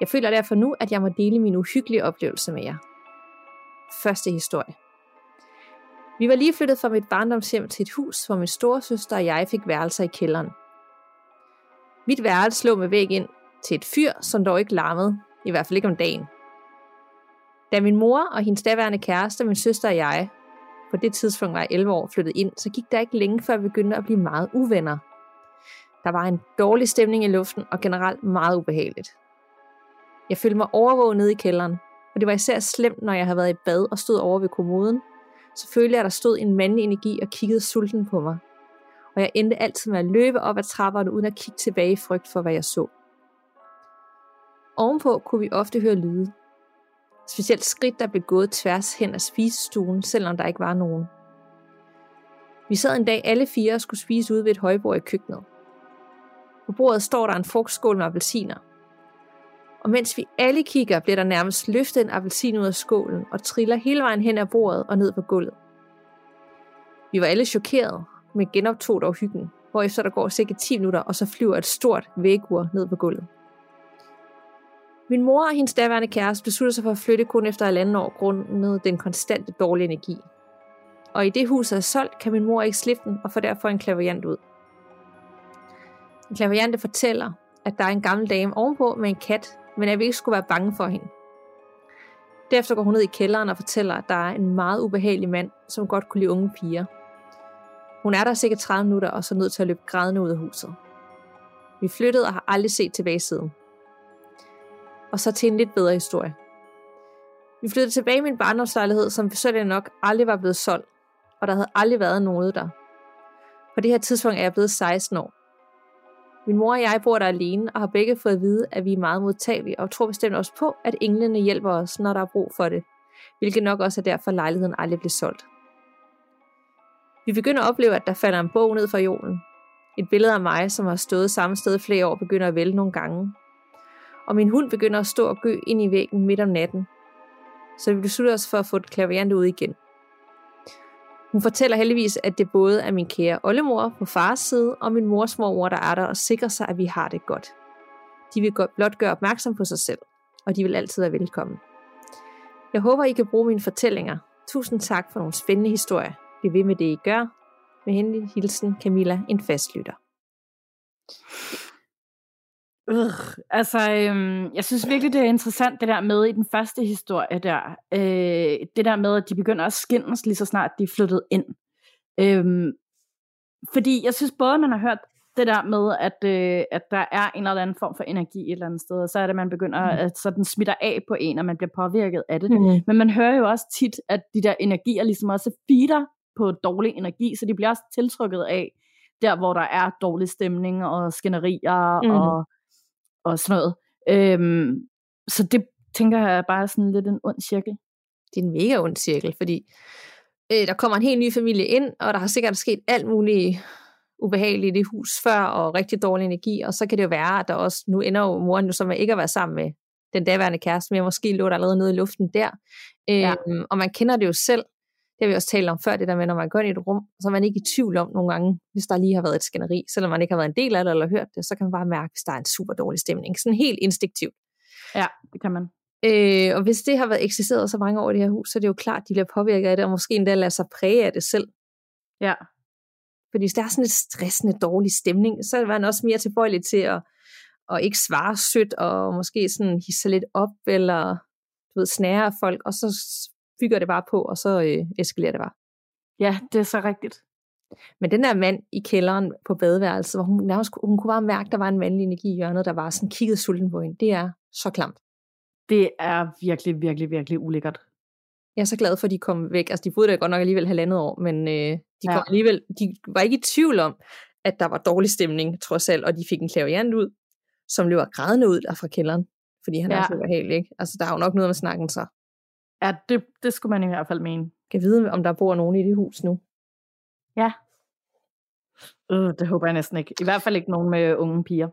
Jeg føler derfor nu, at jeg må dele min uhyggelige oplevelse med jer. Første historie. Vi var lige flyttet fra mit barndomshjem til et hus, hvor min storesøster og jeg fik værelser i kælderen. Mit værelse lå med væg ind til et fyr, som dog ikke larmede, i hvert fald ikke om dagen. Da min mor og hendes daværende kæreste, min søster og jeg, på det tidspunkt var jeg 11 år flyttet ind, så gik der ikke længe før vi begyndte at blive meget uvenner. Der var en dårlig stemning i luften og generelt meget ubehageligt. Jeg følte mig overvåget nede i kælderen, og det var især slemt, når jeg havde været i bad og stod over ved kommoden. Så følte jeg, at der stod en mandlig energi og kiggede sulten på mig. Og jeg endte altid med at løbe op ad trapperne, uden at kigge tilbage i frygt for, hvad jeg så. Ovenpå kunne vi ofte høre lyde. Specielt skridt, der blev gået tværs hen ad spisestuen, selvom der ikke var nogen. Vi sad en dag alle fire og skulle spise ude ved et højbord i køkkenet. På bordet står der en frugtskål med appelsiner. Og mens vi alle kigger, bliver der nærmest løftet en appelsin ud af skålen og triller hele vejen hen ad bordet og ned på gulvet. Vi var alle chokerede, men genoptog dog hyggen, hvorefter der går cirka 10 minutter, og så flyver et stort vægur ned på gulvet. Min mor og hendes daværende kæreste besluttede sig for at flytte kun efter halvanden år grundet den konstante dårlige energi. Og i det hus er solgt, kan min mor ikke slippe den og får derfor en klaverjant ud. En klaverjante fortæller, at der er en gammel dame ovenpå med en kat, men at vi ikke skulle være bange for hende. Derefter går hun ned i kælderen og fortæller, at der er en meget ubehagelig mand, som godt kunne lide unge piger. Hun er der cirka 30 minutter og så nødt til at løbe grædende ud af huset. Vi flyttede og har aldrig set tilbage siden. Og så til en lidt bedre historie. Vi flyttede tilbage i min barndomslejlighed, som besøgte nok aldrig var blevet solgt, og der havde aldrig været nogen der. På det her tidspunkt er jeg blevet 16 år. Min mor og jeg bor der alene og har begge fået at vide, at vi er meget modtagelige og tror bestemt også på, at englene hjælper os, når der er brug for det, hvilket nok også er derfor, at lejligheden aldrig blev solgt. Vi begynder at opleve, at der falder en bog ned fra jorden. Et billede af mig, som har stået samme sted flere år, begynder at vælge nogle gange. Og min hund begynder at stå og gø ind i væggen midt om natten. Så vi beslutter os for at få et klaverjant ud igen. Hun fortæller heldigvis, at det både er min kære oldemor på fars side og min mors mormor, der er der og sikrer sig, at vi har det godt. De vil blot gøre opmærksom på sig selv, og de vil altid være velkommen. Jeg håber, I kan bruge mine fortællinger. Tusind tak for nogle spændende historier. Bliv ved med det, I gør. Med henlig hilsen, Camilla, en fastlytter. Øh, altså, øhm, jeg synes virkelig, det er interessant, det der med i den første historie der. Øh, det der med, at de begynder at skændes lige så snart de er flyttet ind. Øhm, fordi jeg synes både, man har hørt det der med, at, øh, at der er en eller anden form for energi et eller andet sted, og så er det, at man begynder, mm. at så den smitter af på en, og man bliver påvirket af det. Mm. Men man hører jo også tit, at de der energier ligesom også feeder på dårlig energi, så de bliver også tiltrykket af, der hvor der er dårlig stemning og skænderier mm. og og sådan noget. Øhm, så det tænker jeg bare er sådan lidt en ond cirkel. Det er en mega ond cirkel, fordi øh, der kommer en helt ny familie ind, og der har sikkert sket alt muligt ubehageligt i det hus før, og rigtig dårlig energi, og så kan det jo være, at der også, nu ender jo moren jo som ikke at være sammen med den daværende kæreste, men måske lå der allerede nede i luften der. Ja. Øhm, og man kender det jo selv, det har vi også talt om før, det der med, når man går ind i et rum, så er man ikke i tvivl om nogle gange, hvis der lige har været et skænderi, selvom man ikke har været en del af det eller hørt det, så kan man bare mærke, hvis der er en super dårlig stemning. Sådan helt instinktivt. Ja, det kan man. Øh, og hvis det har været eksisteret så mange år i det her hus, så er det jo klart, at de bliver påvirket af det, og måske endda lader sig præge af det selv. Ja. Fordi hvis der er sådan et stressende, dårlig stemning, så er man også mere tilbøjelig til at, at ikke svare sødt, og måske sådan hisse lidt op, eller du ved, snære folk, og så bygger det bare på, og så øh, eskalerer det bare. Ja, det er så rigtigt. Men den der mand i kælderen på badeværelset, hvor hun, nærmest, hun kunne bare mærke, at der var en mandlig energi i hjørnet, der var sådan kigget sulten på hende. Det er så klamt. Det er virkelig, virkelig, virkelig ulækkert. Jeg er så glad for, at de kom væk. Altså, de boede der godt nok alligevel halvandet år, men øh, de, kom ja. alligevel, de var ikke i tvivl om, at der var dårlig stemning, trods alt, og de fik en klaviant ud, som løber grædende ud der fra kælderen, fordi han ja. er så ubehagelig, ikke? Altså, der er jo nok noget med snakken så. Ja, det, det skulle man i hvert fald mene. Kan vide, om der bor nogen i det hus nu. Ja. Øh, det håber jeg næsten ikke. I hvert fald ikke nogen med unge piger.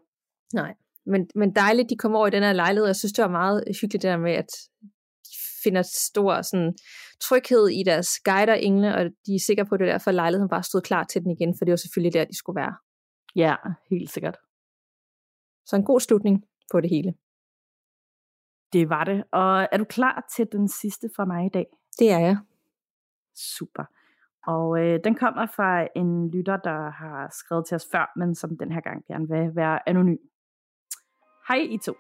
Nej, men, men dejligt, de kommer over i den her lejlighed. Jeg synes, det var meget hyggeligt det der med, at de finder stor sådan, tryghed i deres guider engle, og de er sikre på, at det er derfor, lejligheden bare stod klar til den igen, for det var selvfølgelig der, de skulle være. Ja, helt sikkert. Så en god slutning på det hele. Det var det. Og er du klar til den sidste fra mig i dag? Det er jeg. Super. Og øh, den kommer fra en lytter, der har skrevet til os før, men som den her gang gerne vil være anonym. Hej I to.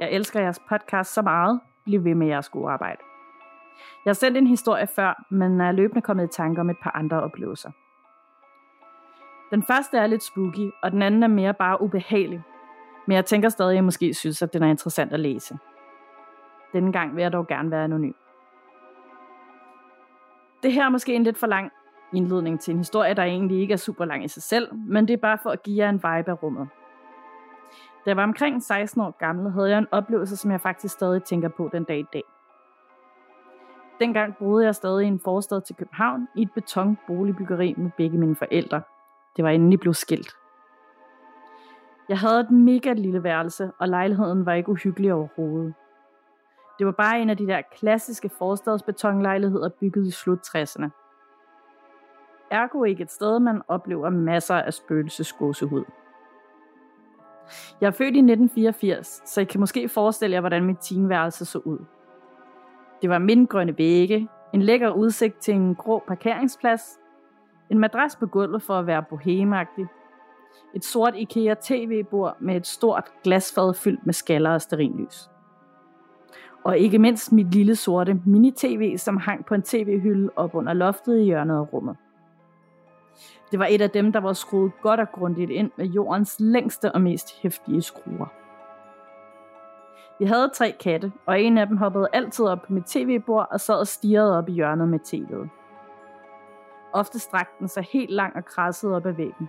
Jeg elsker jeres podcast så meget. Bliv ved med jeres gode arbejde. Jeg har sendt en historie før, men er løbende kommet i tanke om et par andre oplevelser. Den første er lidt spooky, og den anden er mere bare ubehagelig. Men jeg tænker stadig, at jeg måske synes, at den er interessant at læse. Denne gang vil jeg dog gerne være anonym. Det her er måske en lidt for lang indledning til en historie, der egentlig ikke er super lang i sig selv, men det er bare for at give jer en vibe af rummet. Da jeg var omkring 16 år gammel, havde jeg en oplevelse, som jeg faktisk stadig tænker på den dag i dag. Dengang boede jeg stadig i en forstad til København i et betonboligbyggeri med begge mine forældre. Det var inden de blev skilt. Jeg havde et mega lille værelse, og lejligheden var ikke uhyggelig overhovedet. Det var bare en af de der klassiske forstadsbetonlejligheder bygget i slut 60'erne. Ergo ikke et sted, man oplever masser af spøgelsesgåsehud. Jeg er født i 1984, så I kan måske forestille jer, hvordan mit teenværelse så ud. Det var mindgrønne vægge, en lækker udsigt til en grå parkeringsplads, en madras på gulvet for at være bohemagtig, et sort IKEA tv-bord med et stort glasfad fyldt med skaller og sterinlys. Og ikke mindst mit lille sorte mini-tv, som hang på en tv-hylde op under loftet i hjørnet af rummet. Det var et af dem, der var skruet godt og grundigt ind med jordens længste og mest hæftige skruer. Vi havde tre katte, og en af dem hoppede altid op på mit tv-bord og sad og stirrede op i hjørnet med tv'et. Ofte strakte den sig helt lang og krassede op ad væggen.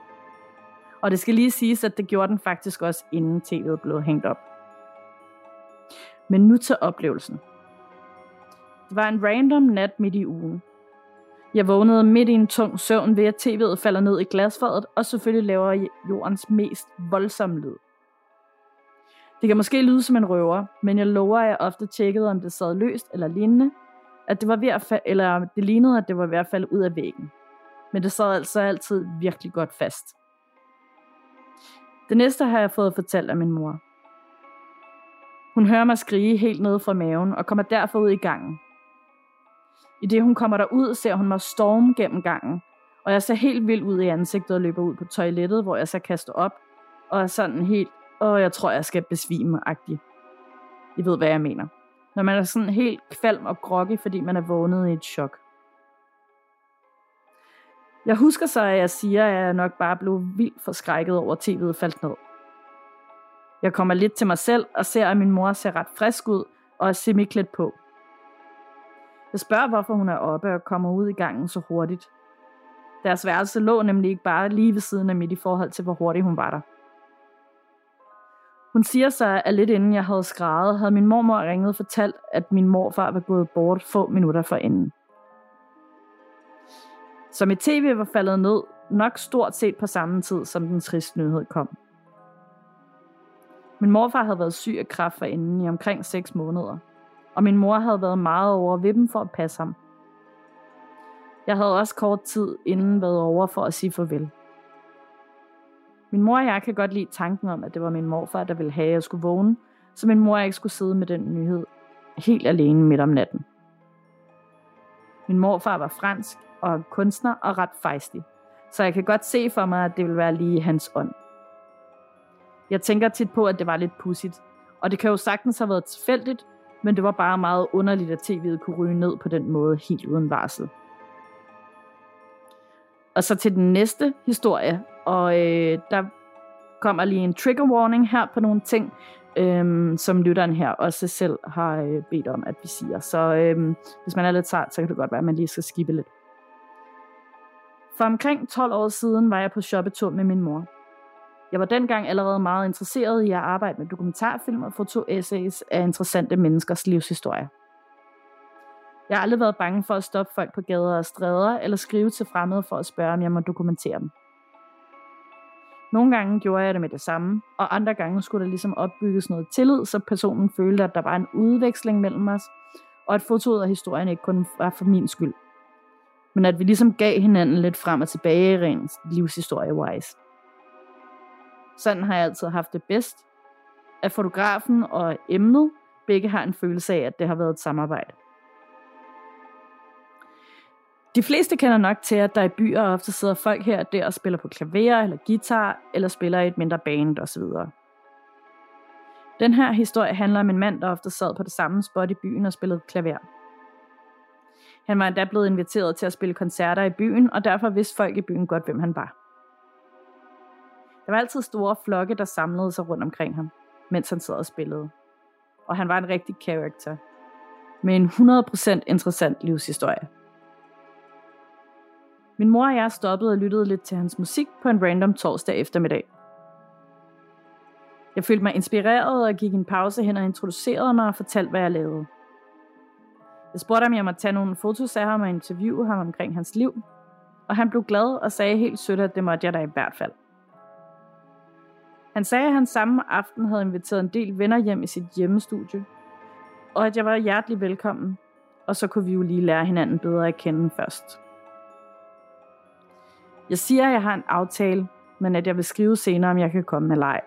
Og det skal lige siges, at det gjorde den faktisk også, inden tv'et blev hængt op. Men nu til oplevelsen. Det var en random nat midt i ugen. Jeg vågnede midt i en tung søvn ved, at tv'et falder ned i glasfadet, og selvfølgelig laver jordens mest voldsomme lyd. Det kan måske lyde som en røver, men jeg lover, at jeg ofte tjekkede, om det sad løst eller lignende, at det var ved at fa- eller det lignede, at det var ved at falde ud af væggen. Men det sad altså altid virkelig godt fast. Det næste har jeg fået fortalt af min mor. Hun hører mig skrige helt ned fra maven og kommer derfor ud i gangen. I det hun kommer derud, ser hun mig storme gennem gangen, og jeg ser helt vildt ud i ansigtet og løber ud på toilettet, hvor jeg så kaster op, og er sådan helt, og jeg tror, jeg skal besvime-agtig. I ved, hvad jeg mener. Når man er sådan helt kvalm og groggy, fordi man er vågnet i et chok. Jeg husker så, at jeg siger, at jeg nok bare blev vildt forskrækket over, at tv'et faldt ned. Jeg kommer lidt til mig selv og ser, at min mor ser ret frisk ud og er semiklædt på. Jeg spørger, hvorfor hun er oppe og kommer ud i gangen så hurtigt. Deres værelse lå nemlig ikke bare lige ved siden af mit i forhold til, hvor hurtigt hun var der. Hun siger så, at lidt inden jeg havde skrevet, havde min mormor ringet og fortalt, at min morfar var gået bort få minutter forinden. Så mit tv var faldet ned, nok stort set på samme tid, som den triste nyhed kom. Min morfar havde været syg af kræft for inden i omkring 6 måneder, og min mor havde været meget over ved dem for at passe ham. Jeg havde også kort tid inden været over for at sige farvel. Min mor og jeg kan godt lide tanken om, at det var min morfar, der ville have, at jeg skulle vågne, så min mor ikke skulle sidde med den nyhed helt alene midt om natten. Min morfar var fransk og kunstner og ret fejstig, så jeg kan godt se for mig, at det ville være lige hans ånd. Jeg tænker tit på, at det var lidt pudsigt, og det kan jo sagtens have været tilfældigt, men det var bare meget underligt, at tv'et kunne ryge ned på den måde helt uden varsel. Og så til den næste historie, og øh, der kommer lige en trigger warning her på nogle ting, øh, som lytteren her også selv har øh, bedt om, at vi siger. Så øh, hvis man er lidt sart, så kan det godt være, at man lige skal skippe lidt. For omkring 12 år siden var jeg på shoppetur med min mor. Jeg var dengang allerede meget interesseret i at arbejde med dokumentarfilm og foto essays af interessante menneskers livshistorier. Jeg har aldrig været bange for at stoppe folk på gader og stræder, eller skrive til fremmede for at spørge, om jeg må dokumentere dem. Nogle gange gjorde jeg det med det samme, og andre gange skulle der ligesom opbygges noget tillid, så personen følte, at der var en udveksling mellem os, og at fotoet og historien ikke kun var for min skyld. Men at vi ligesom gav hinanden lidt frem og tilbage rent livshistorie-wise. Sådan har jeg altid haft det bedst. At fotografen og emnet begge har en følelse af, at det har været et samarbejde. De fleste kender nok til, at der i byer ofte sidder folk her og der og spiller på klaver eller guitar, eller spiller i et mindre band osv. Den her historie handler om en mand, der ofte sad på det samme spot i byen og spillede klaver. Han var endda blevet inviteret til at spille koncerter i byen, og derfor vidste folk i byen godt, hvem han var. Der var altid store flokke, der samlede sig rundt omkring ham, mens han sad og spillede. Og han var en rigtig karakter. Med en 100% interessant livshistorie. Min mor og jeg stoppede og lyttede lidt til hans musik på en random torsdag eftermiddag. Jeg følte mig inspireret og gik en pause hen og introducerede mig og fortalte, hvad jeg lavede. Jeg spurgte, om jeg måtte tage nogle fotos af ham og interviewe ham omkring hans liv, og han blev glad og sagde helt sødt, at det måtte jeg da i hvert fald. Han sagde, at han samme aften havde inviteret en del venner hjem i sit hjemmestudie, og at jeg var hjertelig velkommen, og så kunne vi jo lige lære hinanden bedre at kende først. Jeg siger, at jeg har en aftale, men at jeg vil skrive senere, om jeg kan komme med leg.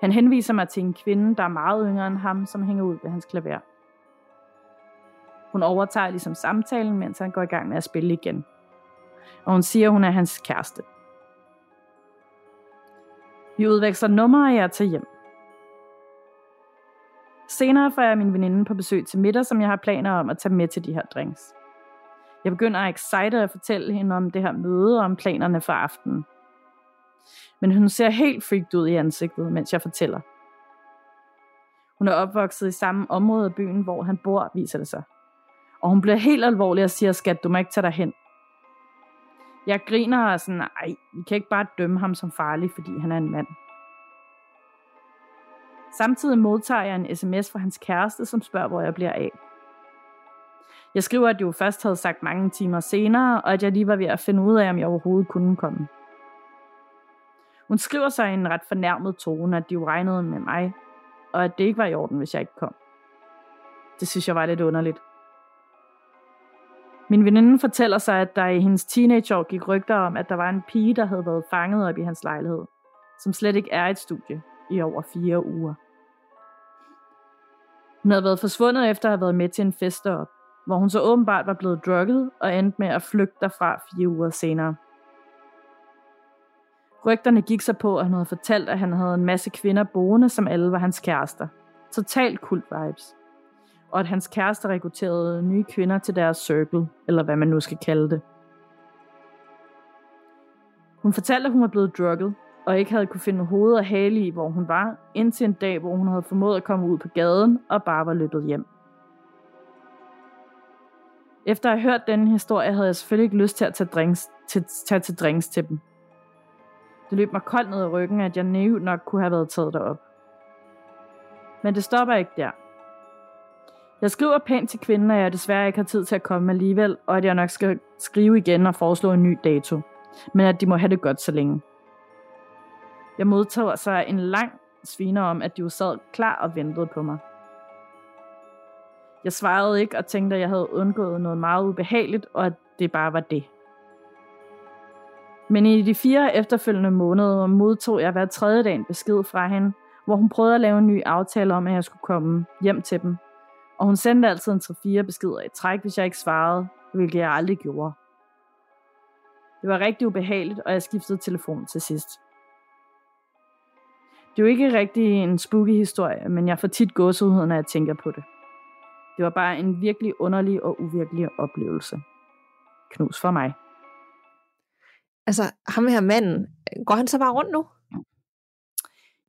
Han henviser mig til en kvinde, der er meget yngre end ham, som hænger ud ved hans klaver. Hun overtager ligesom samtalen, mens han går i gang med at spille igen. Og hun siger, at hun er hans kæreste. Vi udveksler numre, og jeg tager hjem. Senere får jeg min veninde på besøg til middag, som jeg har planer om at tage med til de her drinks. Jeg begynder at excite at fortælle hende om det her møde og om planerne for aftenen. Men hun ser helt freaked ud i ansigtet, mens jeg fortæller. Hun er opvokset i samme område af byen, hvor han bor, viser det sig. Og hun bliver helt alvorlig og siger, skat, du må ikke tage dig hen. Jeg griner og sådan, nej, vi kan ikke bare dømme ham som farlig, fordi han er en mand. Samtidig modtager jeg en sms fra hans kæreste, som spørger, hvor jeg bliver af. Jeg skriver, at du først havde sagt mange timer senere, og at jeg lige var ved at finde ud af, om jeg overhovedet kunne komme. Hun skriver sig i en ret fornærmet tone, at de jo regnede med mig, og at det ikke var i orden, hvis jeg ikke kom. Det synes jeg var lidt underligt. Min veninde fortæller sig, at der i hendes teenageår gik rygter om, at der var en pige, der havde været fanget op i hans lejlighed, som slet ikke er et studie i over fire uger. Hun havde været forsvundet efter at have været med til en fest op, hvor hun så åbenbart var blevet drukket og endte med at flygte derfra fire uger senere. Rygterne gik sig på, at han havde fortalt, at han havde en masse kvinder boende, som alle var hans kærester. Total kult vibes. Og at hans kæreste rekrutterede nye kvinder til deres circle, eller hvad man nu skal kalde det. Hun fortalte, at hun var blevet drukket, og ikke havde kunne finde hoved og hale i, hvor hun var, indtil en dag, hvor hun havde formået at komme ud på gaden og bare var løbet hjem. Efter at have hørt denne historie, havde jeg selvfølgelig ikke lyst til at tage, drinks, til, tage til drinks til dem. Det løb mig koldt ned i ryggen, at jeg nævnt nok kunne have været taget derop. Men det stopper ikke der. Jeg skriver pænt til kvinden, at jeg desværre ikke har tid til at komme alligevel, og at jeg nok skal skrive igen og foreslå en ny dato. Men at de må have det godt så længe. Jeg modtager så en lang sviner om, at de jo sad klar og ventede på mig. Jeg svarede ikke og tænkte, at jeg havde undgået noget meget ubehageligt, og at det bare var det. Men i de fire efterfølgende måneder modtog jeg hver tredje dag en besked fra hende, hvor hun prøvede at lave en ny aftale om, at jeg skulle komme hjem til dem. Og hun sendte altid en 3-4 beskeder i træk, hvis jeg ikke svarede, hvilket jeg aldrig gjorde. Det var rigtig ubehageligt, og jeg skiftede telefon til sidst. Det er jo ikke rigtig en spooky historie, men jeg får tit gåsehud, når jeg tænker på det. Det var bare en virkelig underlig og uvirkelig oplevelse. Knus for mig. Altså, ham her manden, går han så bare rundt nu?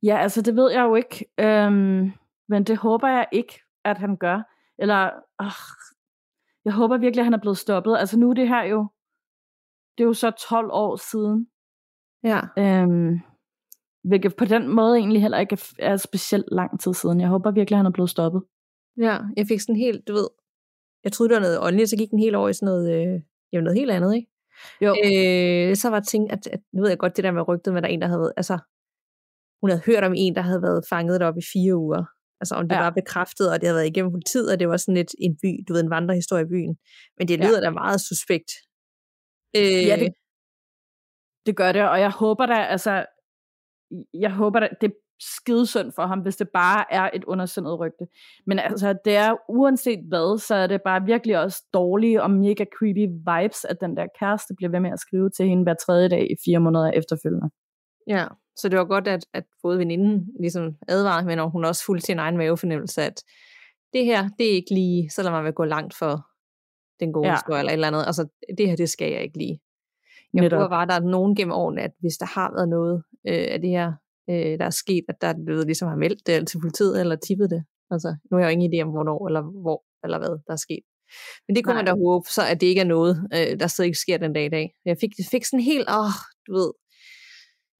Ja, altså det ved jeg jo ikke. Øhm, men det håber jeg ikke, at han gør. Eller, øh, jeg håber virkelig, at han er blevet stoppet. Altså nu er det her jo, det er jo så 12 år siden. Ja. Øhm, hvilket på den måde egentlig heller ikke er specielt lang tid siden. Jeg håber virkelig, at han er blevet stoppet. Ja, jeg fik sådan helt, du ved, jeg troede, det var noget åndeligt, så gik den helt over i sådan noget, øh, jamen noget helt andet, ikke? Jo. Øh, så var tænkt, at, at, nu ved jeg godt det der med rygtet, med der en, der havde, altså, hun havde hørt om en, der havde været fanget deroppe i fire uger. Altså om det ja. var bekræftet, og det havde været igennem politiet, og det var sådan et, en by, du ved, en vandrehistorie i byen. Men det lyder ja. da meget suspekt. Øh, ja, det, det gør det, og jeg håber da, altså, jeg håber da, det skidesynd for ham, hvis det bare er et undersendet rygte. Men altså, det er uanset hvad, så er det bare virkelig også dårlige og mega creepy vibes, at den der kæreste bliver ved med at skrive til hende hver tredje dag i fire måneder efterfølgende. Ja, så det var godt, at, at både veninden ligesom advarede, men hun også fulgte sin egen mavefornemmelse, at det her, det er ikke lige, lader man vil gå langt for den gode. Ja. historie, eller et eller andet. Altså, det her, det skal jeg ikke lige. Jeg Netop. håber bare, der er nogen gennem årene, at hvis der har været noget øh, af det her, øh, der er sket, at der er blevet ligesom har meldt det til politiet, eller tippet det. Altså, nu har jeg jo ingen idé om, hvornår, eller hvor, eller hvad, der er sket. Men det kunne Nej. man da håbe, så at det ikke er noget, øh, der stadig ikke sker den dag i dag. Jeg fik, fik sådan helt, åh, du ved,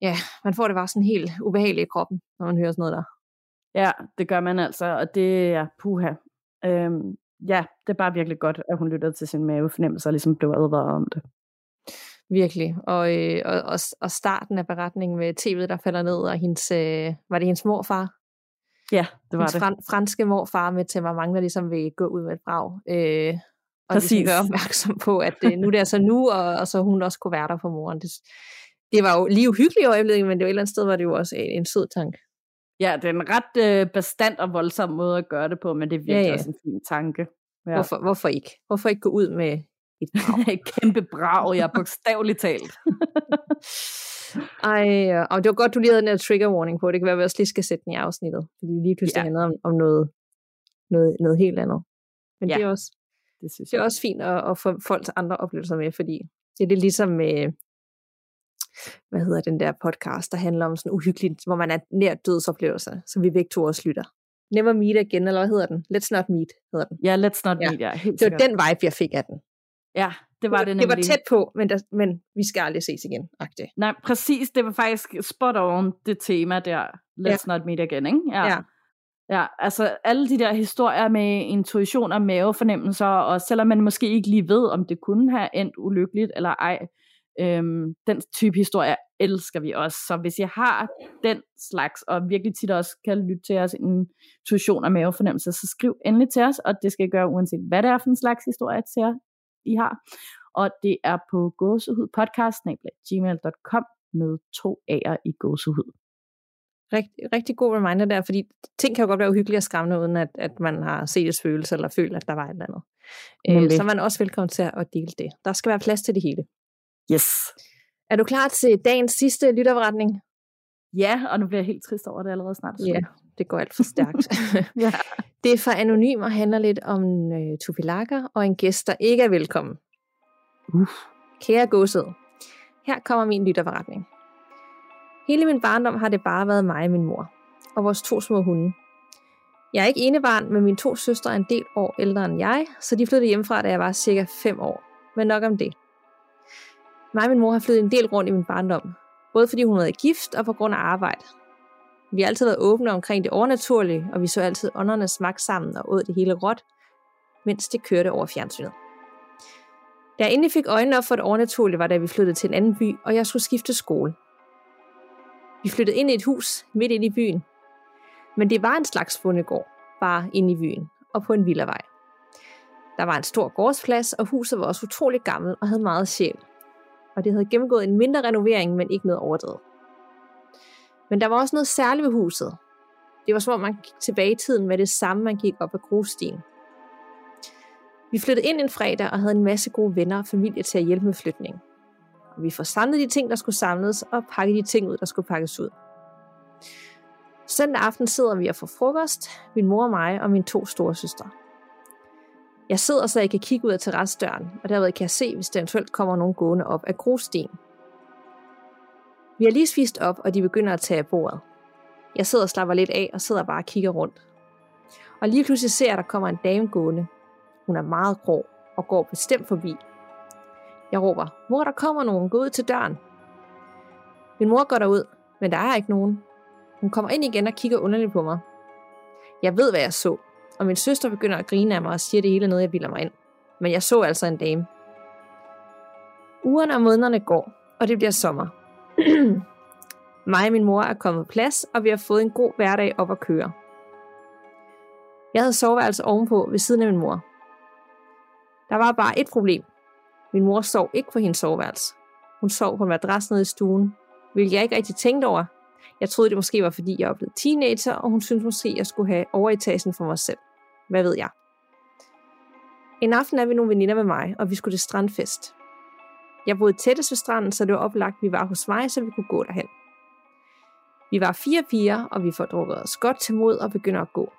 ja, man får det bare sådan helt ubehageligt i kroppen, når man hører sådan noget der. Ja, det gør man altså, og det er puha. Øhm, ja, det er bare virkelig godt, at hun lyttede til sin mavefornemmelse og ligesom blev advaret om det. Virkelig. Og, øh, og, og, og starten af beretningen med tv'et, der falder ned, og hendes, øh, var det hendes morfar? Ja, det var hendes det. Fran, franske morfar med temperament, der ligesom vil gå ud med et brag. Øh, og Præcis. ligesom gøre opmærksom på, at øh, nu er det altså nu, og, og så hun også kunne være der for moren. Det, det var jo lige uhyggeligt i øjeblikket, men det var et eller andet sted, var det jo også en, en sød tanke. Ja, det er en ret øh, bestand og voldsom måde at gøre det på, men det er virkelig Ja, ja, også en fin tanke. Ja. Hvorfor, hvorfor ikke? Hvorfor ikke gå ud med et et kæmpe brag, jeg bogstaveligt talt. Ej, øh, og det var godt, du lige havde den her trigger warning på. Det kan være, at vi også lige skal sætte den i afsnittet. Fordi lige pludselig Ja. handler om, om noget, noget, noget helt andet. Men Ja. det, er også, Det synes det er jeg. også fint at, at få folks andre oplevelser med, fordi det er det ligesom med, hvad hedder den der podcast, der handler om sådan uhyggeligt, hvor man er nær dødsoplevelser, som vi begge to også lytter. Never Meet Again, eller hvad hedder den? Let's Not Meet, hedder den. Ja, let's not Ja. meet, ja, helt Det var sikkert. den vibe, jeg fik af den. Ja, det var det, det nemlig. var tæt på, men, der, men vi skal aldrig ses igen. Agtigt. Nej, præcis, det var faktisk spot on det tema der. Let's not meet again, ikke? Ja. Ja, altså alle de der historier med intuition og mavefornemmelser, og selvom man måske ikke lige ved, om det kunne have endt ulykkeligt eller ej, øhm, den type historier elsker vi også. Så hvis I har den slags, og virkelig tit også kan lytte til os intuition og mavefornemmelser, så skriv endelig til os, og det skal I gøre uanset hvad det er for en slags historie til jer, I har. Og det er på gåsehudpodcast.gmail.com med to A'er i gåsehud. Rigtig, rigtig god reminder der, fordi ting kan jo godt være uhyggelige og skræmmende, uden at, at man har set et følelse, eller følt, at der var et eller andet. Øh, så er man også velkommen til at dele det. Der skal være plads til det hele. Yes. Er du klar til dagens sidste lytterberetning? Ja, og nu bliver jeg helt trist over, at det allerede snart er slut. Ja, det går alt for stærkt. ja. det er fra Anonym og handler lidt om øh, tupilakker og en gæst, der ikke er velkommen. Uff. Kære gåsed, her kommer min lytterberetning. Hele min barndom har det bare været mig og min mor, og vores to små hunde. Jeg er ikke enebarn, men mine to søstre er en del år ældre end jeg, så de flyttede hjemmefra, da jeg var cirka 5 år. Men nok om det. Mig og min mor har flyttet en del rundt i min barndom, både fordi hun havde gift og på grund af arbejde. Vi har altid været åbne omkring det overnaturlige, og vi så altid åndernes smagt sammen og åd det hele råt, mens det kørte over fjernsynet. Da jeg endelig fik øjnene op for det overnaturlige, var da vi flyttede til en anden by, og jeg skulle skifte skole. Vi flyttede ind i et hus midt ind i byen. Men det var en slags bondegård, bare inde i byen og på en villavej. Der var en stor gårdsplads, og huset var også utrolig gammelt og havde meget sjæl. Og det havde gennemgået en mindre renovering, men ikke noget overdrevet. Men der var også noget særligt ved huset. Det var som om man gik tilbage i tiden med det samme, man gik op ad grusstien. Vi flyttede ind en fredag og havde en masse gode venner og familie til at hjælpe med flytningen. Og vi får samlet de ting, der skulle samles, og pakket de ting ud, der skulle pakkes ud. Søndag aften sidder vi og får frokost, min mor og mig og mine to store søstre. Jeg sidder, så jeg kan kigge ud af terrassedøren, og derved kan jeg se, hvis der eventuelt kommer nogen gående op af grusstien. Vi har lige spist op, og de begynder at tage af bordet. Jeg sidder og slapper lidt af og sidder bare og kigger rundt. Og lige pludselig ser jeg, at der kommer en dame gående. Hun er meget grå og går bestemt forbi. Jeg råber, mor, der kommer nogen, gå ud til døren. Min mor går derud, men der er ikke nogen. Hun kommer ind igen og kigger underligt på mig. Jeg ved, hvad jeg så, og min søster begynder at grine af mig og siger det hele noget, jeg bilder mig ind. Men jeg så altså en dame. Ugerne og månederne går, og det bliver sommer. mig og min mor er kommet på plads, og vi har fået en god hverdag op at køre. Jeg havde soveværelse ovenpå ved siden af min mor. Der var bare et problem. Min mor sov ikke på hendes soveværelse. Hun sov på en madras nede i stuen, hvilket jeg ikke rigtig tænkte over. Jeg troede, det måske var, fordi jeg var blevet teenager, og hun syntes måske, jeg skulle have overetagen for mig selv. Hvad ved jeg? En aften er vi nogle veninder med mig, og vi skulle til strandfest. Jeg boede tættest ved stranden, så det var oplagt, vi var hos mig, så vi kunne gå derhen. Vi var fire piger, og vi får drukket os godt til mod og begynder at gå.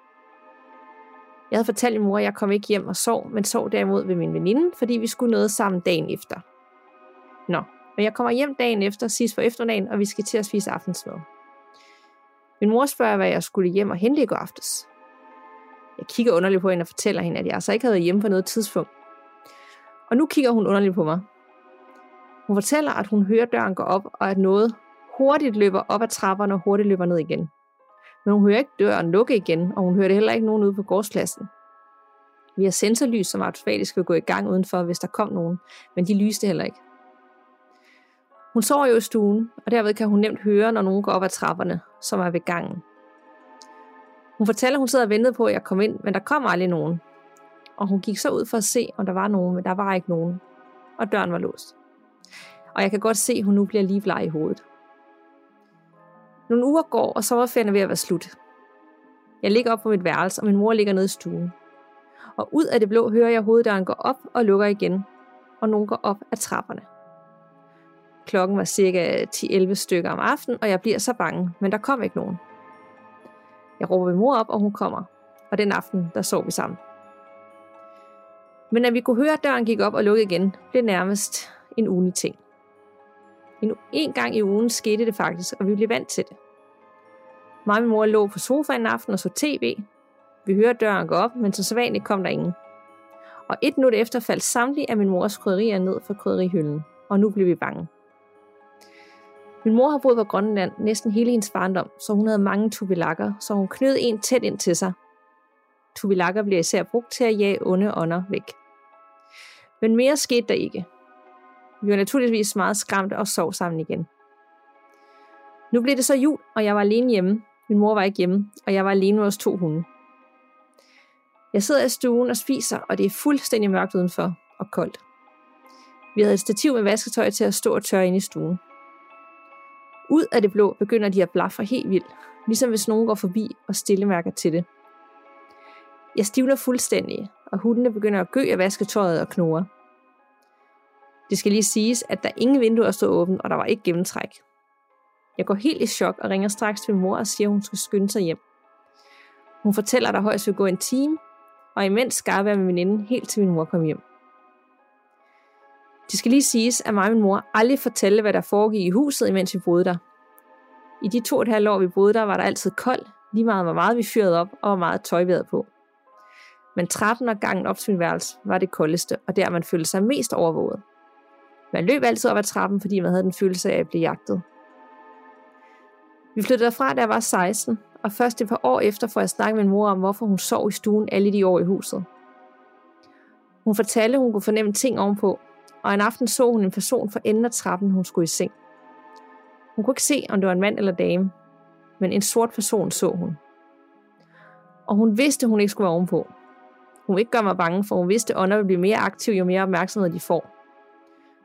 Jeg havde fortalt min mor, at jeg kom ikke hjem og sov, men sov derimod ved min veninde, fordi vi skulle noget sammen dagen efter. Nå, men jeg kommer hjem dagen efter, sidst for eftermiddagen, og vi skal til at spise aftensmad. Min mor spørger, hvad jeg skulle hjem og hente i går aftes. Jeg kigger underligt på hende og fortæller hende, at jeg altså ikke havde været hjemme på noget tidspunkt. Og nu kigger hun underligt på mig. Hun fortæller, at hun hører døren gå op, og at noget hurtigt løber op ad trapperne og hurtigt løber ned igen. Men hun hører ikke døren lukke igen, og hun hører det heller ikke nogen ude på gårdspladsen. Vi har sensorlys, som automatisk vil gå i gang udenfor, hvis der kom nogen, men de lyste heller ikke. Hun sover jo i stuen, og derved kan hun nemt høre, når nogen går op ad trapperne, som er ved gangen. Hun fortæller, at hun sidder og ventede på, at jeg kom ind, men der kom aldrig nogen. Og hun gik så ud for at se, om der var nogen, men der var ikke nogen. Og døren var låst. Og jeg kan godt se, at hun nu bliver lige bleg i hovedet. Nogle uger går, og sommerferien er ved at være slut. Jeg ligger op på mit værelse, og min mor ligger nede i stuen. Og ud af det blå hører jeg hoveddøren gå op og lukker igen, og nogen går op ad trapperne. Klokken var cirka 10-11 stykker om aftenen, og jeg bliver så bange, men der kom ikke nogen. Jeg råber min mor op, og hun kommer. Og den aften, der sov vi sammen. Men at vi kunne høre, at døren gik op og lukkede igen, blev nærmest en ugen ting. En, en gang i ugen skete det faktisk, og vi blev vant til det. Mig og min mor lå på sofaen en aften og så tv. Vi hørte døren gå op, men så sædvanligt kom der ingen. Og et minut efter faldt samtlige af min mors krydderier ned fra krydderihylden, og nu blev vi bange. Min mor har boet på Grønland næsten hele hendes barndom, så hun havde mange tubilakker, så hun knød en tæt ind til sig. Tubilakker bliver især brugt til at jage onde ånder væk. Men mere skete der ikke. Vi var naturligvis meget skræmte og sov sammen igen. Nu blev det så jul, og jeg var alene hjemme. Min mor var ikke hjemme, og jeg var alene med os to hunde. Jeg sidder i stuen og spiser, og det er fuldstændig mørkt udenfor og koldt. Vi havde et stativ med vasketøj til at stå og tørre ind i stuen. Ud af det blå begynder de at blaffe helt vildt, ligesom hvis nogen går forbi og stillemærker til det. Jeg stivner fuldstændig, og hundene begynder at gø af vasketøjet og knurre. Det skal lige siges, at der ingen vinduer stod åbent, og der var ikke gennemtræk. Jeg går helt i chok og ringer straks til min mor og siger, at hun skal skynde sig hjem. Hun fortæller, at der højst vil gå en time, og imens skarper jeg med veninden helt til min mor kom hjem. Det skal lige siges, at mig og min mor aldrig fortalte, hvad der foregik i huset, imens vi boede der. I de to og et halvt år, vi boede der, var der altid koldt, lige meget hvor meget vi fyrede op, og hvor meget tøj vi havde på. Men trappen og gangen op til min værelse var det koldeste, og der man følte sig mest overvåget. Man løb altid op ad trappen, fordi man havde den følelse af at blive jagtet. Vi flyttede derfra, da jeg var 16, og først et par år efter får jeg snakket med min mor om, hvorfor hun sov i stuen alle de år i huset. Hun fortalte, at hun kunne fornemme ting ovenpå, og en aften så hun en person for enden af trappen, hun skulle i seng. Hun kunne ikke se, om det var en mand eller dame, men en sort person så hun. Og hun vidste, hun ikke skulle være ovenpå. Hun ville ikke gøre mig bange, for hun vidste, at ånder vil blive mere aktive, jo mere opmærksomhed de får.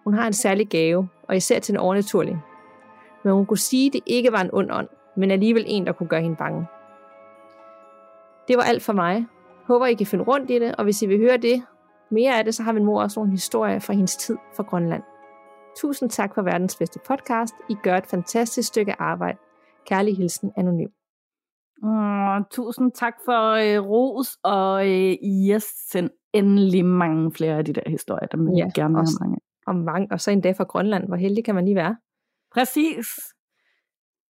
Hun har en særlig gave, og især til en overnaturlig. Men hun kunne sige, at det ikke var en ond ånd, men alligevel en, der kunne gøre hende bange. Det var alt for mig. Håber, I kan finde rundt i det, og hvis I vil høre det, mere af det, så har min mor også nogle historier fra hendes tid fra Grønland. Tusind tak for verdens bedste podcast. I gør et fantastisk stykke arbejde. Kærlig hilsen, Anonym. Oh, tusind tak for øh, ros, og øh, yes, send endelig mange flere af de der historier, der vil ja, gerne have mange Og, mange. og så endda fra Grønland. Hvor heldig kan man lige være? Præcis.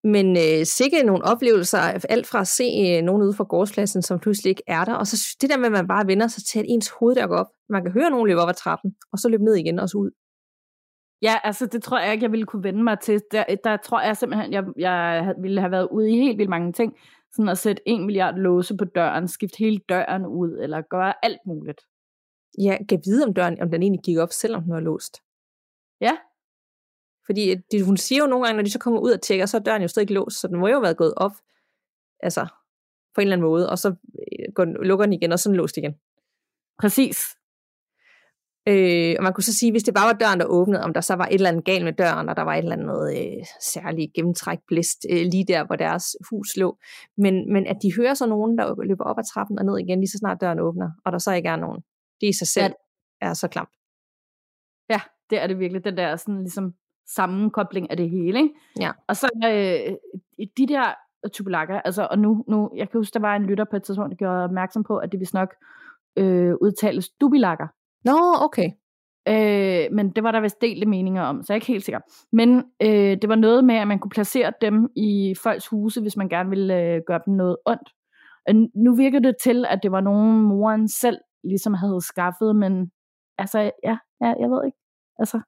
Men øh, sikkert nogle oplevelser, alt fra at se øh, nogen ude fra gårdspladsen, som pludselig ikke er der, og så det der med, at man bare vender sig til, at ens hoved der går op. Man kan høre nogen løbe op ad trappen, og så løbe ned igen og så ud. Ja, altså det tror jeg ikke, jeg ville kunne vende mig til. Der, der tror jeg simpelthen, jeg, jeg ville have været ude i helt vildt mange ting. Sådan at sætte en milliard låse på døren, skifte hele døren ud, eller gøre alt muligt. Ja, kan vide om døren, om den egentlig gik op, selvom den var låst. Ja, fordi de, hun siger jo nogle gange, når de så kommer ud og tjekker, så er døren jo stadig ikke låst, så den må jo have været gået op, altså på en eller anden måde, og så øh, går den, lukker den igen, og så den låst igen. Præcis. Øh, og man kunne så sige, hvis det bare var døren, der åbnede, om der så var et eller andet galt med døren, og der var et eller andet øh, særligt gennemtræk blæst øh, lige der, hvor deres hus lå. Men, men at de hører så nogen, der løber op ad trappen og ned igen, lige så snart døren åbner, og der så ikke er nogen. Det i sig selv ja. er så klamt. Ja, det er det virkelig. Den der sådan ligesom sammenkobling af det hele. Ikke? Ja. Og så øh, de der Chupalaka. Altså, og nu, nu, jeg kan huske, der var en lytter på et tidspunkt, der gjorde opmærksom på, at det vist nok øh, udtales Dubilakker. Nå, okay. Øh, men det var der vist delte meninger om, så jeg er ikke helt sikker. Men øh, det var noget med, at man kunne placere dem i folks huse, hvis man gerne ville øh, gøre dem noget ondt. Og nu virker det til, at det var nogen moren selv ligesom havde skaffet, men altså, ja, ja jeg ved ikke. Altså,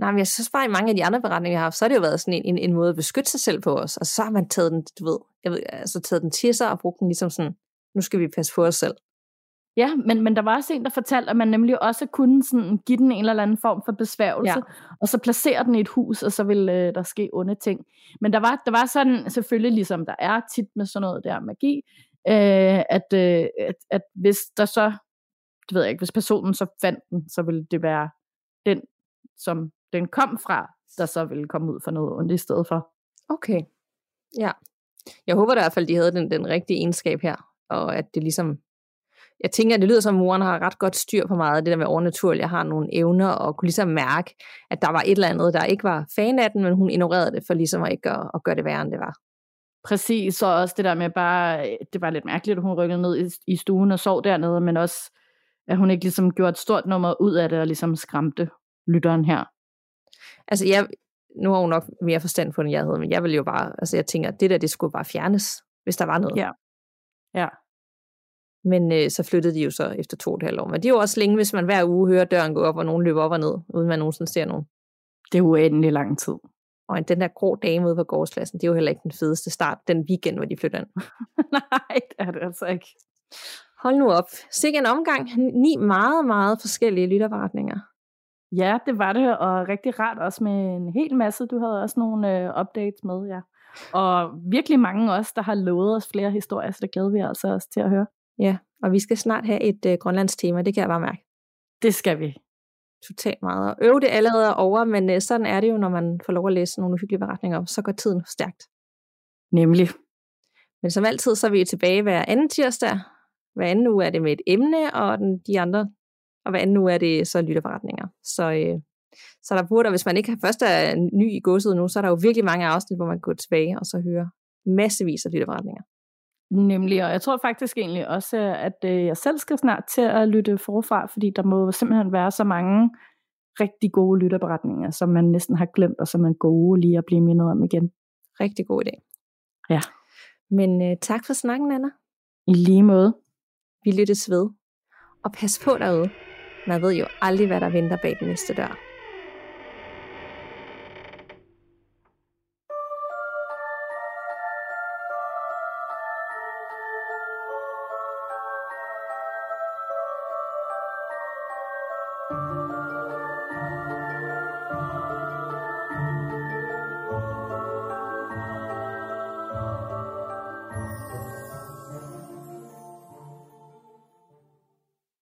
Nej, men jeg synes bare, i mange af de andre beretninger, jeg har haft, så har det jo været sådan en, en, en måde at beskytte sig selv på os. Og så har man taget den, du ved, jeg ved, altså taget den til sig og brugt den ligesom sådan, nu skal vi passe på os selv. Ja, men, men der var også en, der fortalte, at man nemlig også kunne sådan give den en eller anden form for besværgelse, ja. og så placere den i et hus, og så ville øh, der ske onde ting. Men der var, der var sådan, selvfølgelig ligesom der er tit med sådan noget der magi, øh, at, øh, at, at hvis der så, det ved jeg ikke, hvis personen så fandt den, så ville det være den, som den kom fra, der så ville komme ud for noget ondt i stedet for. Okay, ja. Jeg håber i hvert fald, de havde den, den rigtige egenskab her, og at det ligesom jeg tænker, at det lyder som, at moren har ret godt styr på meget af det der med overnaturligt. Jeg har nogle evner og kunne ligesom mærke, at der var et eller andet, der ikke var fan af den, men hun ignorerede det for ligesom at ikke at, at gøre det værre, end det var. Præcis, så også det der med bare, det var lidt mærkeligt, at hun rykkede ned i, i stuen og sov dernede, men også, at hun ikke ligesom gjorde et stort nummer ud af det og ligesom skræmte lytteren her. Altså, jeg, nu har hun nok mere forstand på, end jeg havde, men jeg vil jo bare, altså jeg tænker, at det der, det skulle bare fjernes, hvis der var noget. Ja. Ja. Men øh, så flyttede de jo så efter to og et halvt år. Men det er jo også længe, hvis man hver uge hører døren gå op, og nogen løber op og ned, uden man nogensinde ser nogen. Det er uendelig lang tid. Og den der grå dame ude på gårdspladsen, det er jo heller ikke den fedeste start, den weekend, hvor de flytter ind. Nej, det er det altså ikke. Hold nu op. Sikke en omgang. Ni meget, meget forskellige lytterberetninger. Ja, det var det, og rigtig rart også med en hel masse. Du havde også nogle øh, updates med, ja. Og virkelig mange også, der har lovet os flere historier, så det glæder vi altså også til at høre. Ja, og vi skal snart have et øh, grønlands tema, det kan jeg bare mærke. Det skal vi. Totalt meget. Og øve det allerede over, men øh, sådan er det jo, når man får lov at læse nogle uhyggelige beretninger så går tiden stærkt. Nemlig. Men som altid, så er vi tilbage hver anden tirsdag. Hver anden uge er det med et emne, og den, de andre, og hver anden uge er det så lytterberetninger. Så, øh, så der burde, hvis man ikke først er ny i godset nu, så er der jo virkelig mange afsnit, hvor man går tilbage og så hører massevis af lytterberetninger. Nemlig, og jeg tror faktisk egentlig også, at øh, jeg selv skal snart til at lytte forfra, fordi der må simpelthen være så mange rigtig gode lytterberetninger, som man næsten har glemt, og som er gode lige at blive mindet om igen. Rigtig god idé. Ja. Men øh, tak for snakken, Anna. I lige måde. Vi lyttes ved. Og pas på derude. Man ved jo aldrig, hvad der venter bag den næste dør.